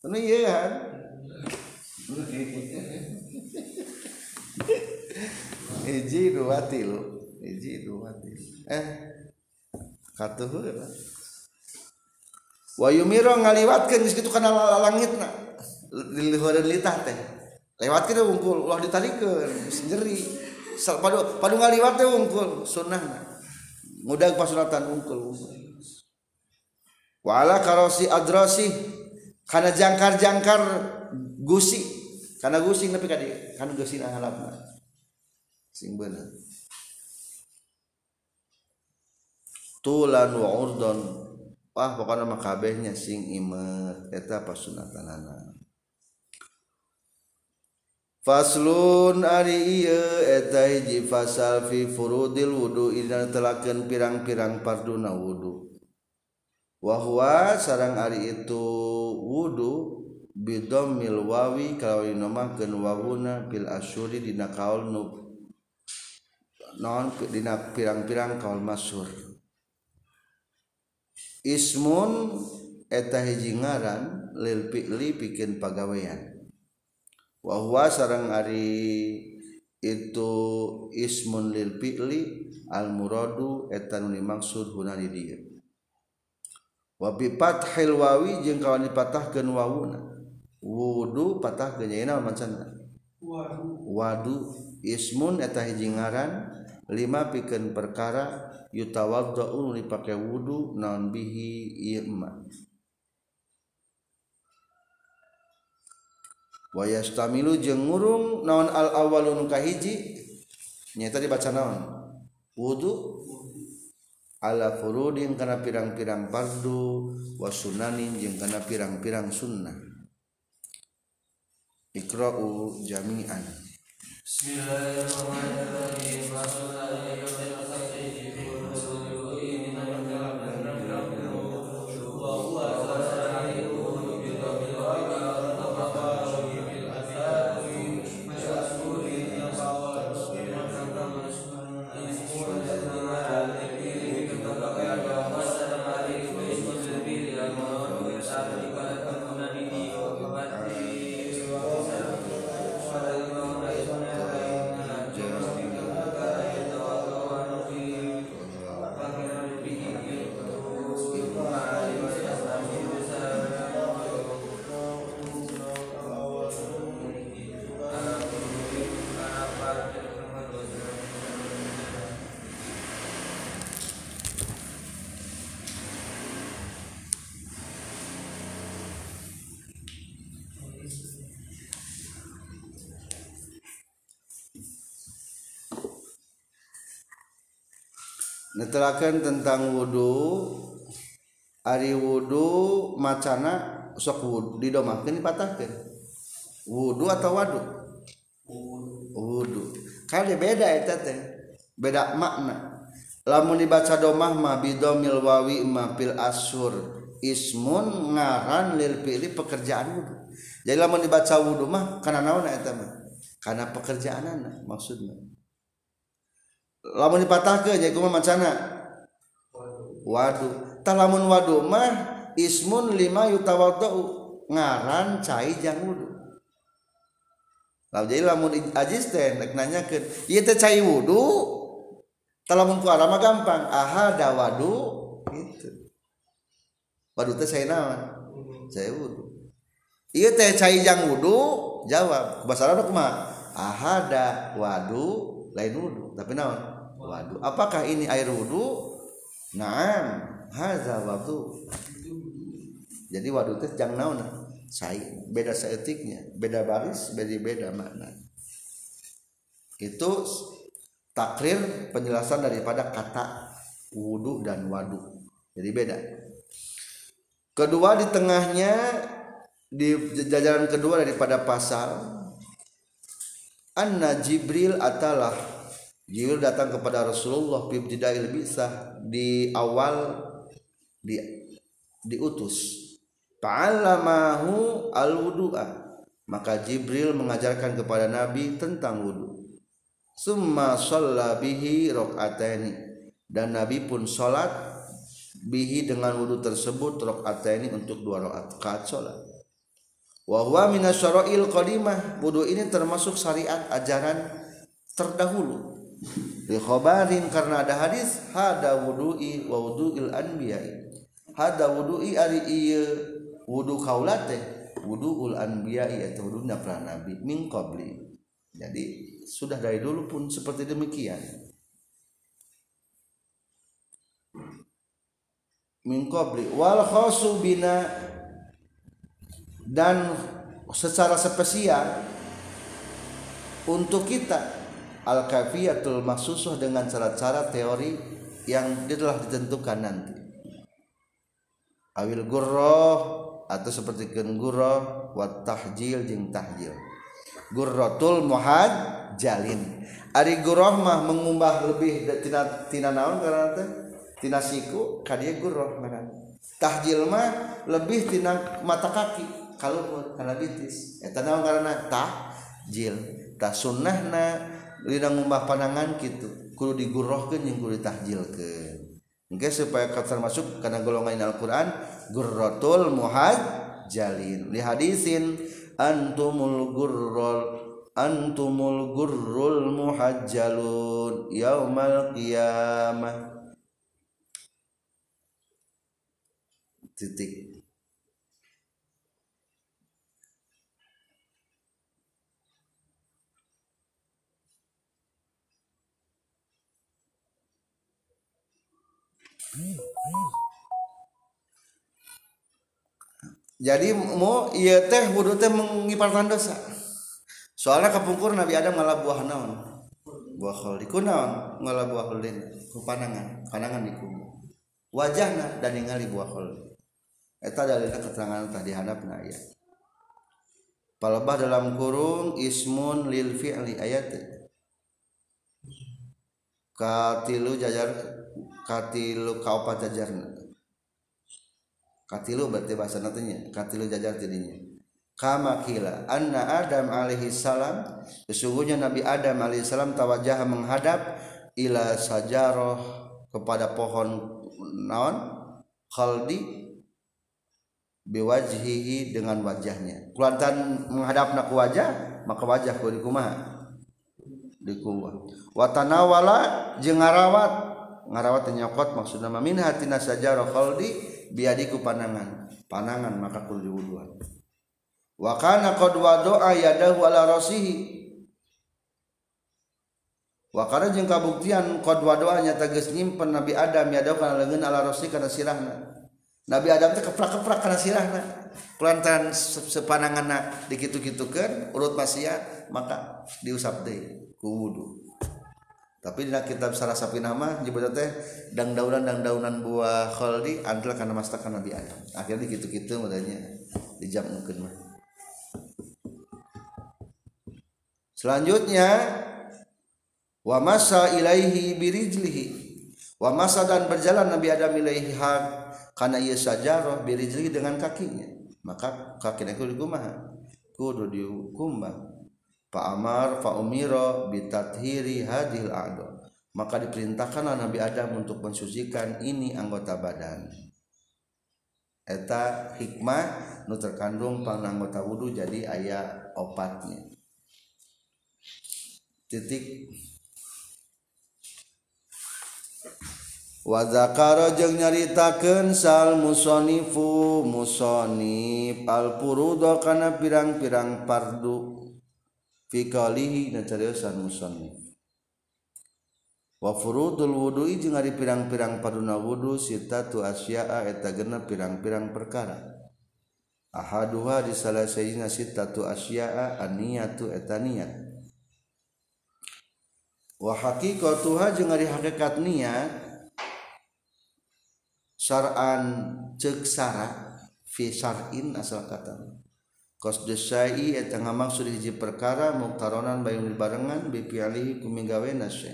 Ini iya kan hiji dua tilu hiji dua tilu eh katuhur wa yumiro ngaliwatkeun geus kitu kana langitna. Dilihureun litah teh. Lewatkeun wungkul ulah ditarikeun geus nyeri. Padu padu ngaliwat teh wungkul sunnahna mudag pasunatan wungkul wungkul. Wala karosi adrosi kana jangkar-jangkar gusi. Kana gusing tapi kadi kana gusin ahalapna. sing bener. Tulan wa urdon. Wah pokoknya mah kabehnya sing imet eta pasunatanana. Faslun ari ieu eta hiji fasal fi furudil wudu dina telakeun pirang-pirang parduna wudu. Wa huwa sareng ari itu wudu bidammil wawi kalau dinomakeun wawuna bil asyuri dina kaul nu non dina pirang-pirang kaul masyhur. Ismun eta hiji ngaran lil fi'li pikeun pagawean. Wa huwa sareng ari itu ismun lil fi'li al muradu eta nu dimaksud huna di dieu wa bi fathil wawi jeung kawan dipatahkeun wawuna. Wudu patah geuna macan wadu. Wadu ismun eta hiji ngaran lima pikeun perkara yutawaddau dipake wudu naon bihi ieu wayastamilu jeung ngurung naon al awalun kahiji nyata dibaca naon? Wudu. Ala furudin kana pirang-pirang fardu wa sunanin jeung kana pirang-pirang sunnah. Ikra'u jami'an وهو diterakan tentang wudhu Ari wudhu macana sok wudhu didomakan dipatahkan wudhu atau wadu? Wudhu kali beda ya teh beda makna. Lamun dibaca domah mah bidomil wawi ma fil asur ismun ngaran lil fi'li pekerjaan wudhu jadi lamun dibaca wudhu mah karena naon eta mah? Karena pekerjaan anak maksudnya lamun dipatahkeun jadi kumaha macana. Waduh. Tah lamun waduh mah ismun lima yutawaddu ngaran cai jang wudu. Lalu jadi lamun ajis teh nanyakeun ieu teh cai wudu? Tah lamun ku arama gampang ahada wadu gitu. Wadu teh saya naon? Saya wudu. Ieu teh cai jang wudu? Jawab. Bahasa Arab kumaha ahada wadu lain wudu. Tapi naon wadu apakah ini air wudhu nah haza waktu jadi wadu teh jang naon? Saya beda seetiknya beda baris beda beda makna. Itu takrir penjelasan daripada kata wudhu dan wadu. Jadi beda. Kedua di tengahnya di jajaran kedua daripada pasal anna jibril atalah Jibril datang kepada Rasulullah bibtidail bisa di awal di diutus. Ta'allamahu al-wudu'a. Maka Jibril mengajarkan kepada Nabi tentang wudu. Summa shalla bihi rakaataini dan Nabi pun salat bihi dengan wudu tersebut rakaataini untuk dua rakaat salat. Wa huwa minasyara'il qadimah. Wudu ini termasuk syariat ajaran terdahulu dikhobarin karena ada hadis hada wudu'i wa wudu'il anbiya'i. Hada wudu'i ari iya wudu kaulate wudu'ul anbiya'i atau wudu'na para nabi min qabli. Jadi sudah dari dulu pun seperti demikian. Min qabli wal khasu bina dan secara spesial untuk kita al-kafiyatul maksusuh dengan cara-cara teori yang telah ditentukan nanti. Awil gurroh atau seperti gen gurroh wat tahjil jeng tahjil. Gurrotul muhad jalin ari gurroh mah mengumbah lebih tina tina naon karena teh? Tina siku kadia gurroh mana tahjil mah lebih tina mata kaki kalau karena bitis eta naon karena? Tahjil. Tak sunnahna lidang umbah panangan gitu kudu digurohkeun jeung kudu ditahjilkeun. Engke supaya termasuk karena golongan Al-Qur'an gurratul muhajjalin. Li hadisin antumul gurrul antumul gurrul muhajjalun yaumal qiyamah. Titik. Jadi mau iya teh wudhu teh mengiparkan dosa. Soalnya kepungkur Nabi Adam ngalah buah naon? Buah khuldi kunaon ngalah buah khuldi ku panangan panangan wajahna dan ningali buah khuldi eta dalilnya keterangan tadi hadapna ya palebah dalam kurung ismun lil fi'li ayat. Katilu jajar katilu kaupat jajarna katilu berarti bahasa nantinya katilu jajar tidinya kama kila anna Adam alaihi salam sesungguhnya Nabi Adam alaihi salam tawajah menghadap ila sajaroh kepada pohon naon? Khaldi biwajhihi dengan wajahnya. Kulantan menghadap nak wajah maka wajah ku di kumaha di kuwa watanawala jeung ngarawat nyokot maksudna mamin hatina sajaro khaldi biadiku panangan. Panangan maka kul diwuduan. Wa kana qad wada'a yadahu ala rasihi. Wa kana jeung kabuktian qad wada'a nya tegas nyimpen Nabi Adam yadahu kana leungeun ala rasi kana sirahna. Nabi Adam teh keprak-keprak kana sirahna. Kulantaran sepananganna dikitu-kitukeun urut maksiat maka diusap deui ku wudu. Tapi di kitab sapi nama nyebutnya teh dang daunan dang daunan buah khaldi antara karena masakan Nabi Adam. Akhirnya gitu gitu makanya dijam mungkin mah. Selanjutnya wa masa ilaihi birijlihi. Wa masa dan berjalan Nabi Adam ilaihi hak karena ia sajarah birijlihi dengan kakinya. Maka kakinya kudu kumaha kudu dihukum Pak Amar fa umira bitathiri hadil a'do. Maka diperintahkanlah Nabi Adam untuk mensucikan ini anggota badan. Eta hikmah nu terkandung pang anggota wudhu jadi ayat opatnya. Titik. Wazakaro jeung nyaritakeun sal musonifu musonif al furudo kana pirang-pirang pardu fikalihi na cariyosan musannif wa furudul wudu'i jeung ari pirang-pirang paduna wudu sitatu asya'a eta genep pirang-pirang perkara. Ahaduha di salah sayina sitatu asya'a aniyatu eta niat wa haqiqatuha jeung ari hakikat niat syar'an ceuk sara fi syar'in asal kata kos desai eta ngamaksud hiji perkara muktaronan bayung barengan bipialihi kumigawe nasya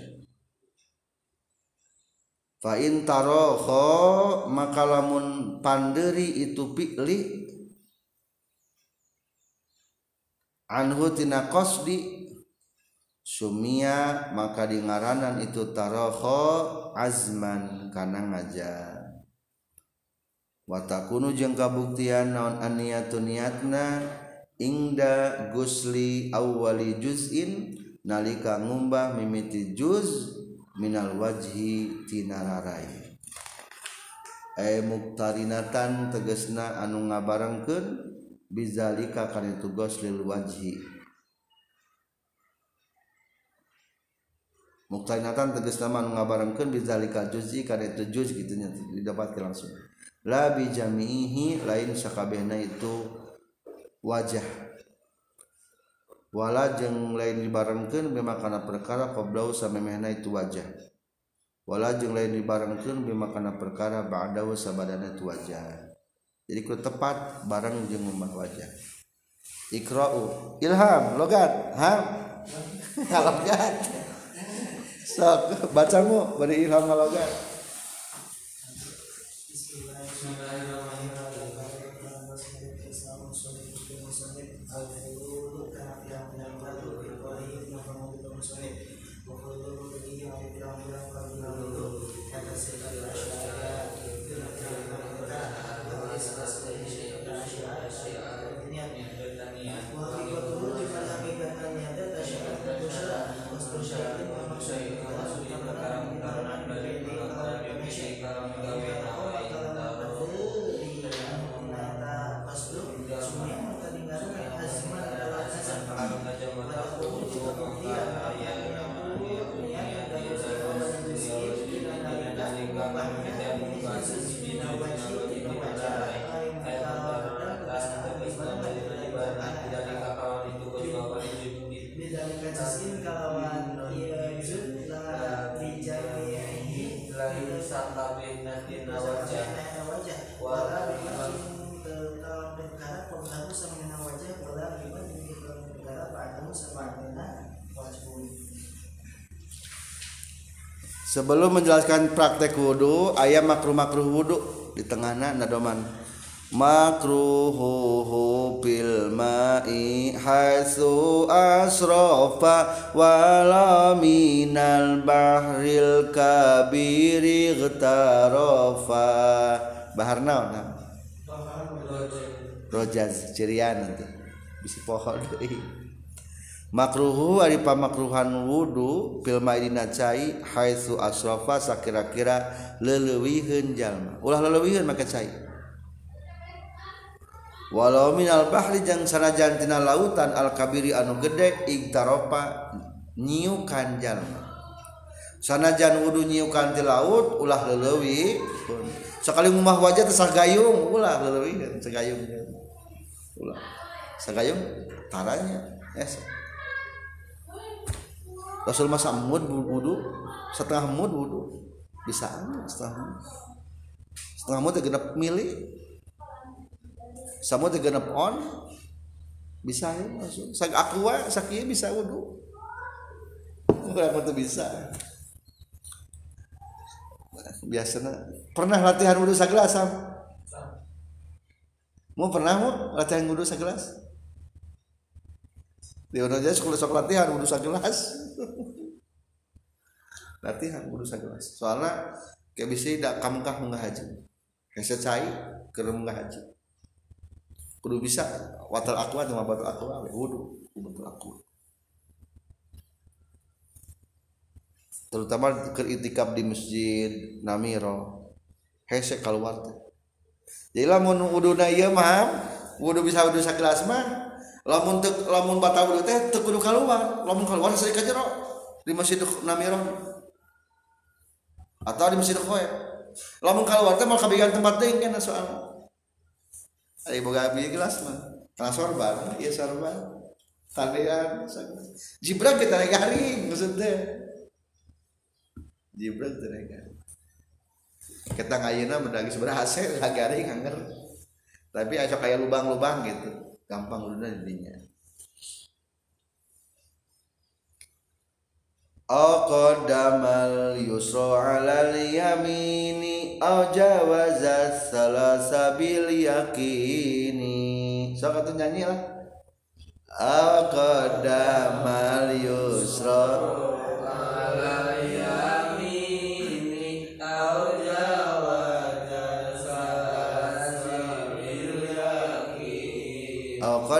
fa in tarokho maka lamun panderi itu pikli anhu tina qasdi sumia maka di ngaranan itu tarokho azman kana ngajar watakunu jeung kabuktian naon aniyatu niatna ingda gusli awwali juz'in nalika ngumbah mimiti juz minal wajhi tinararai ay muktarinatan tegesna anu ngabarengkeun bizalika kana itu guslil wajhi. Muktarinatan tegesna anu ngabarengkeun bizalika juz'i kana itu juz kitu nya didapatkeun langsung labi jamihi lain sakabehna itu wajah. Wala jeung lain dibarengkeun bima kana perkara qoblau samemehna itu wajah. Wala jeung lain dibarengkeun bima kana perkara ba'dahu sabadana itu wajah. Jadi kudu tepat bareng jeung umat wajah. Ikra'u. Ilham logat. Ham kalau logat. Sok bacamu. Beri ilham logat. Sebelum menjelaskan praktek wudhu ayam makruh makruh wudhu di tengahnya nadoman. Makruhu bil ma'i haitsu asrafa wala minal bahril kabiri ghtarofa bahar naon rojaz cirian nanti. Bisi pohon makruhu ari pamakruhan wudu fil maidina cai haitsu asrafa sakira-kira leleuwiheun jalma. Ulah leleuwiheun make cai. Walau minal bahri jang sanajan tina lautan al kabiri anu gede igtaropa nyiukan jalma. Sanajan wudu nyiukan ti laut ulah leleuwi sekali ngumah wajah teh sagayung ulah leleuwiheun sagayung. Ulah. Sagayung taranya. Yes. Rasul masa mud wudhu setengah mud wudhu bisa setengah mud setengah mud genap milih. Sama genap on. Bisa ya masuk sak aqua bisa wudhu berapa tuh bisa. Biasanya pernah latihan wudhu segelas mau pernah mau latihan wudhu segelas di aja sekolah sok latihan wudhu segelas latihan wudhu segelas soalnya kayak bisa tidak kamu kah menggah haji. Kayak secai kerem menggah haji. Kudu bisa watal aku atau watal aku wudhu watal aku terutama keritikap di masjid Namiro. Hese keluar jadi lamun wudhu na iya mah wudhu bisa wudhu segelas mah lamun te, lamun batawi teh teu kudu kaluar. Lamun kaluar saya ka jero di masjid namirah atau di masjid khoer lamun kaluar teh mal kabigan tempat teuing kana soal. Ari boga abi gelas mah. Kana sorban ieu sorban. Talian jibra kita naik garing maksudnya jibra kita naik garing kita ngayuna mendagi sebenarnya hasil garing hanger tapi acok kayak lubang-lubang gitu. Gampang udah jadinya Aqdamal yusra ala yamini jawaza salasa bil yakini So kata nyanyi lah? Aqdamal yusra ala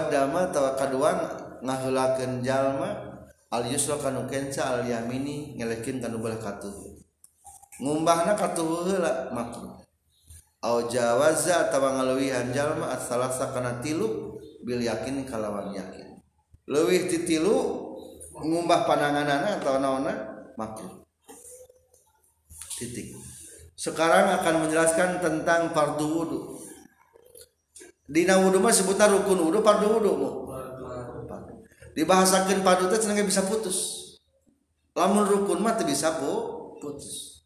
qaddama tawa kaduan ngahulakeun jalma al yusra kanu kenca al yamini ngelekin kanu belah katuh. Ngumbahna katuh heula makruh. Au jawaza tawa ngaluwihan jalma as-salasa kana tilu bil yakin kalawan yakin. Leuwih ti tilu ngumbah pananganana atau naonna makruh. Titik. Sekarang akan menjelaskan tentang fardu wudu. Dina wudhu mah sebutan rukun wudhu pardu wudhu dibahasakan padu teh cenah bisa putus. Lamun rukun mah teu bisa putus.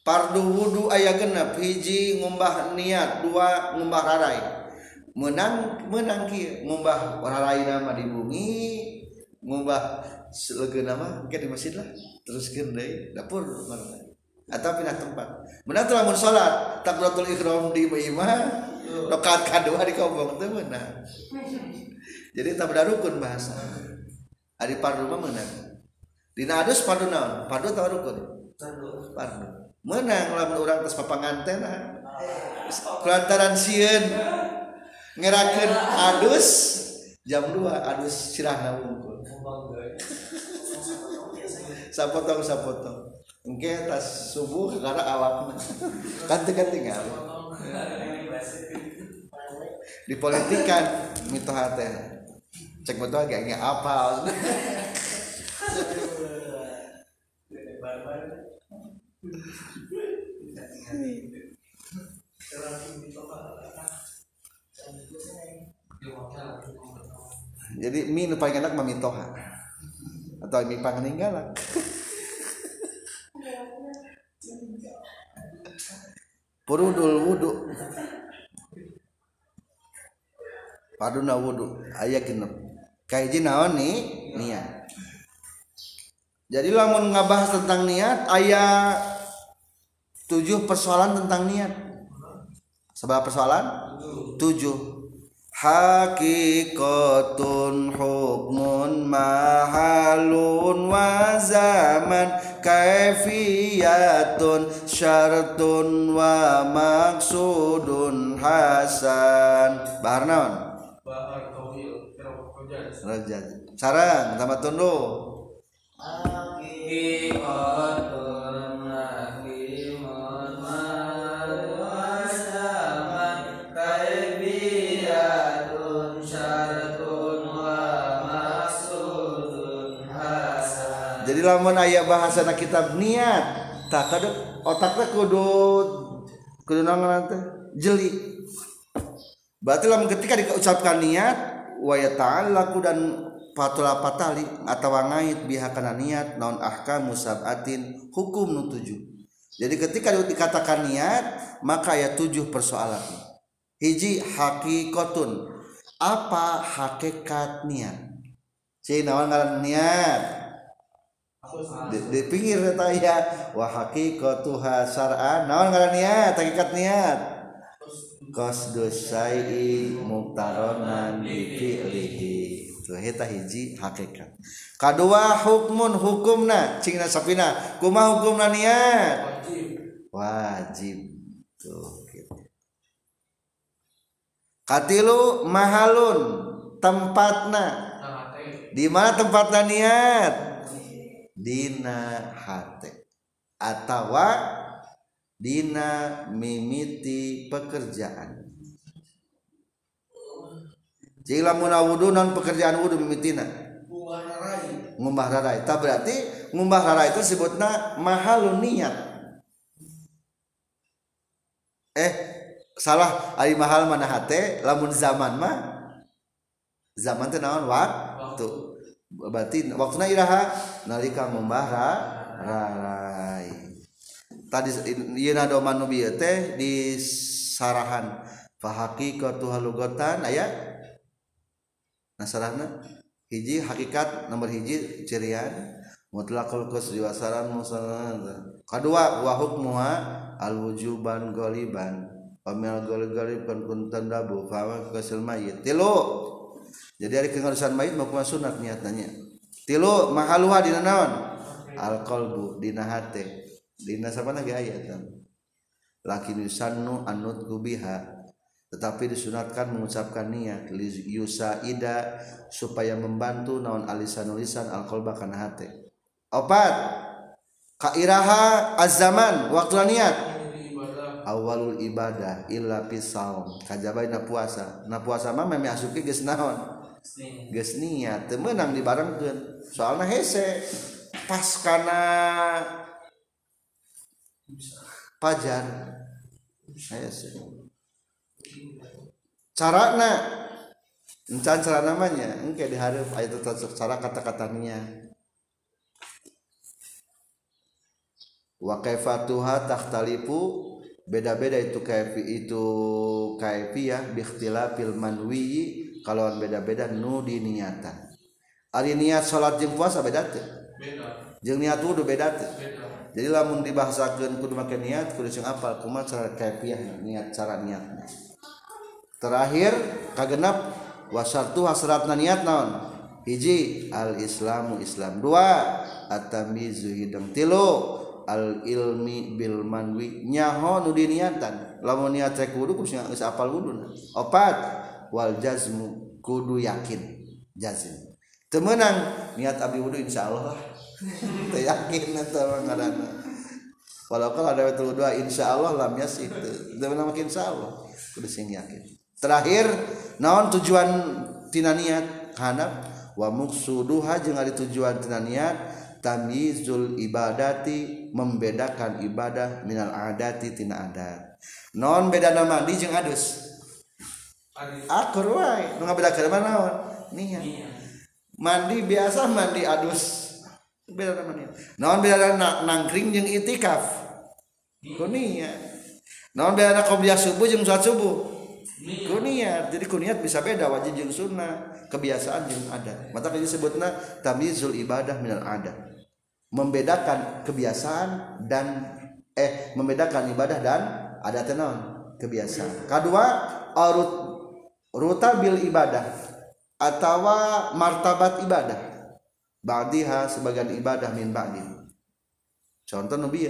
Pardu wudu aya genep hiji ngumbah niat dua ngumbah rarai menang menang kieu ngumbah rarai nama di bumi ngumbah selegeuna mah ke di masjid lah teruskeun deui dapur atau pindah tempat. Menang tuh lamun salat takbiratul ihram di imah Rokaat kedua di kobong itu menang. Jadi tak ada rukun bahasa. Ari pardu mah menang. Dina adus pardu naon? Pardu atau rukun? Pardu. Menang lamun urang tes papangan teh nah. Sieun ngerakeun adus jam 2 adus sirahna wungkul. sapotong sapotong. Engke tas subuh karena awakna. Kan teu tinggal. Dipolitikan mitoha teh cek betul kayaknya apa? Jadi mie paling enak mamitoha atau mie pangeninggalan purudul wudu paduna wudu. Ayat genep kayak naon nih niat. Jadi lamun ngabahas tentang niat ayat tujuh persoalan tentang niat. Seberapa persoalan? Tujuh. Hakikatun hukmun mahalun wa zaman kaifiyatun syartun wa maksudun hasan. Bahar Rajat. Sarang tambah tundu. Jadi lamun ayat bahasa na kitab niat tak ada otaknya kudu kudu nanti jeli berarti lamun ketika diucapkan niat wa ta'allaku dan patula patali atau ngait bihakana niat naon ahkam musabatin hukum nu tujuh. Jadi ketika dikatakan niat maka ya tujuh persoalan. Hiji hakikatun apa hakikat niat? Si nawan ngaran niat? Di, di pinggir kata ya wa hakikatuha syar'an nawan ngaran niat? Hakikat niat kos dosai muktaronan bifi'lihi itu eta hiji hakikat kadua hukmun hukumna cingna sapina. Kumaha hukumna niat. Wajib. Wajib. Tuh gitu. katilu mahalun tempatna. Di mana tempatna niat? Dina hate. Atawa Dina mimiti pekerjaan. Jadi lamun wudu non pekerjaan wudu mimitina. Ngumbah rarai. Tak berarti ngumbah rarai itu sebutna mahalun niat. Eh salah. Ari mahal mana hate lamun zaman mah zaman teh naon? Waktu. Berarti waktunya iraha nalika ngumbah rarai. tadi yeuna doman nu teh teh disarahan fa haqiqatu halugatan aya? Nasarahna? Hiji hakikat nomor hiji cirian mutlaqul qas diwasaran musanad kadua wa hukmuha al wujuban goliban. Pamil golib kan kuntan dabu fa kasil mayit tilu! Jadi hari kengarusan mayit mah sunat niatnya tilu mahaluha dina naon? Al qalbu dina hate. Dina sama lagi? Ayat kan laki nusannu anut kubiha tetapi disunatkan mengucapkan niat. Yusa ida supaya membantu naon alisan nulisan alkohol bahkan hati. Opat. Kairaha azaman waktu niat. Awalul ibadah illa pisau kajabai na puasa. Na puasa mah meme asuki geus naon? Geus niat. Teu meunang dibarengkeun. Soalna hese. Pas kana pajar. Carana. Encan cara namanya engke diharap ayat cara kata-katanya. Wa kaifatuha takhtalifu beda-beda itu kaifi itu kaifiyah bi ikhtilafil manwi kalau beda-beda nu di niatan ari niat salat jeung puasa beda teh? Beda. Jeung niat wudu beda teh jadi lamun dibahasakeun kudu make niat kudu sing apal kumaha cara kaifiyah niat cara niatnya terakhir kagenap wasartu hasratna niat naon? Hiji al islamu islam. Dua atamizu hidang tilu. Al ilmi bil manwi nyaho nu diniatan. Lamun niat cek wudu kudu geus apal opat wal jazmu kudu yakin. Jazm. Temenang niat abdi wudu insyaallah teu yakin eta ngaranna walaupun ada betul dua insyaallah lam yasit temenang makin insyaallah kudu sing yakin. Terakhir naon tujuan tina niat? Hanap wa muksuduha jeung ari tujuan tina niat tamyizul ibadati membedakan ibadah minal adati tina adat. Non beda nama mandi jeung adus? Akur wae. Nu ngabedakeun mana naon? Niat mandi biasa mandi adus beda nama niat non beda nangkring jeung itikaf? Kunia. Non beda qobliyah subuh jeung salat subuh? Kuniat jadi kuniat bisa beda wajib jeung sunnah. Kebiasaan jeung adat. Maka disebutna tamyizul ibadah minal adat. Membedakan kebiasaan dan eh membedakan ibadah dan adat non kebiasaan. Kedua arut ruta bil ibadah atau martabat ibadah ba'diha sebagian ibadah min ba'di. Contoh nabi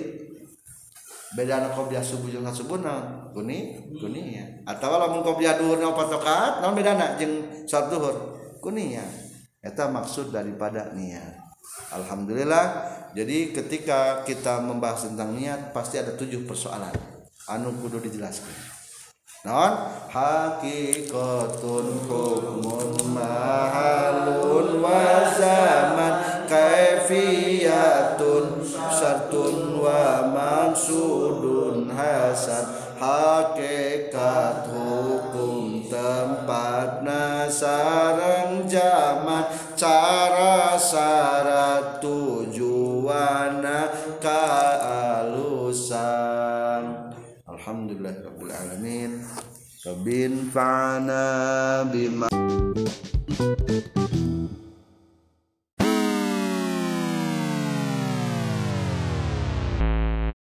beda anak kopiah subuh jeung subuh na kuni kuni ya. Atau lamun kopiah duhur naon beda anak jeung salat duhur? Kuni ya. Eta maksud daripada niat. Alhamdulillah jadi ketika kita membahas tentang niat pasti ada tujuh persoalan. Anu kudu dijelaskan naon? Hakikatun hukmun mahalun wa zaman kaifiyatun syartun wa maksudun hasan. Hakikat hukum tempat nasarang zaman cara syarat tujuana kaalusan Alhamdulillah alamin. Robin fana bima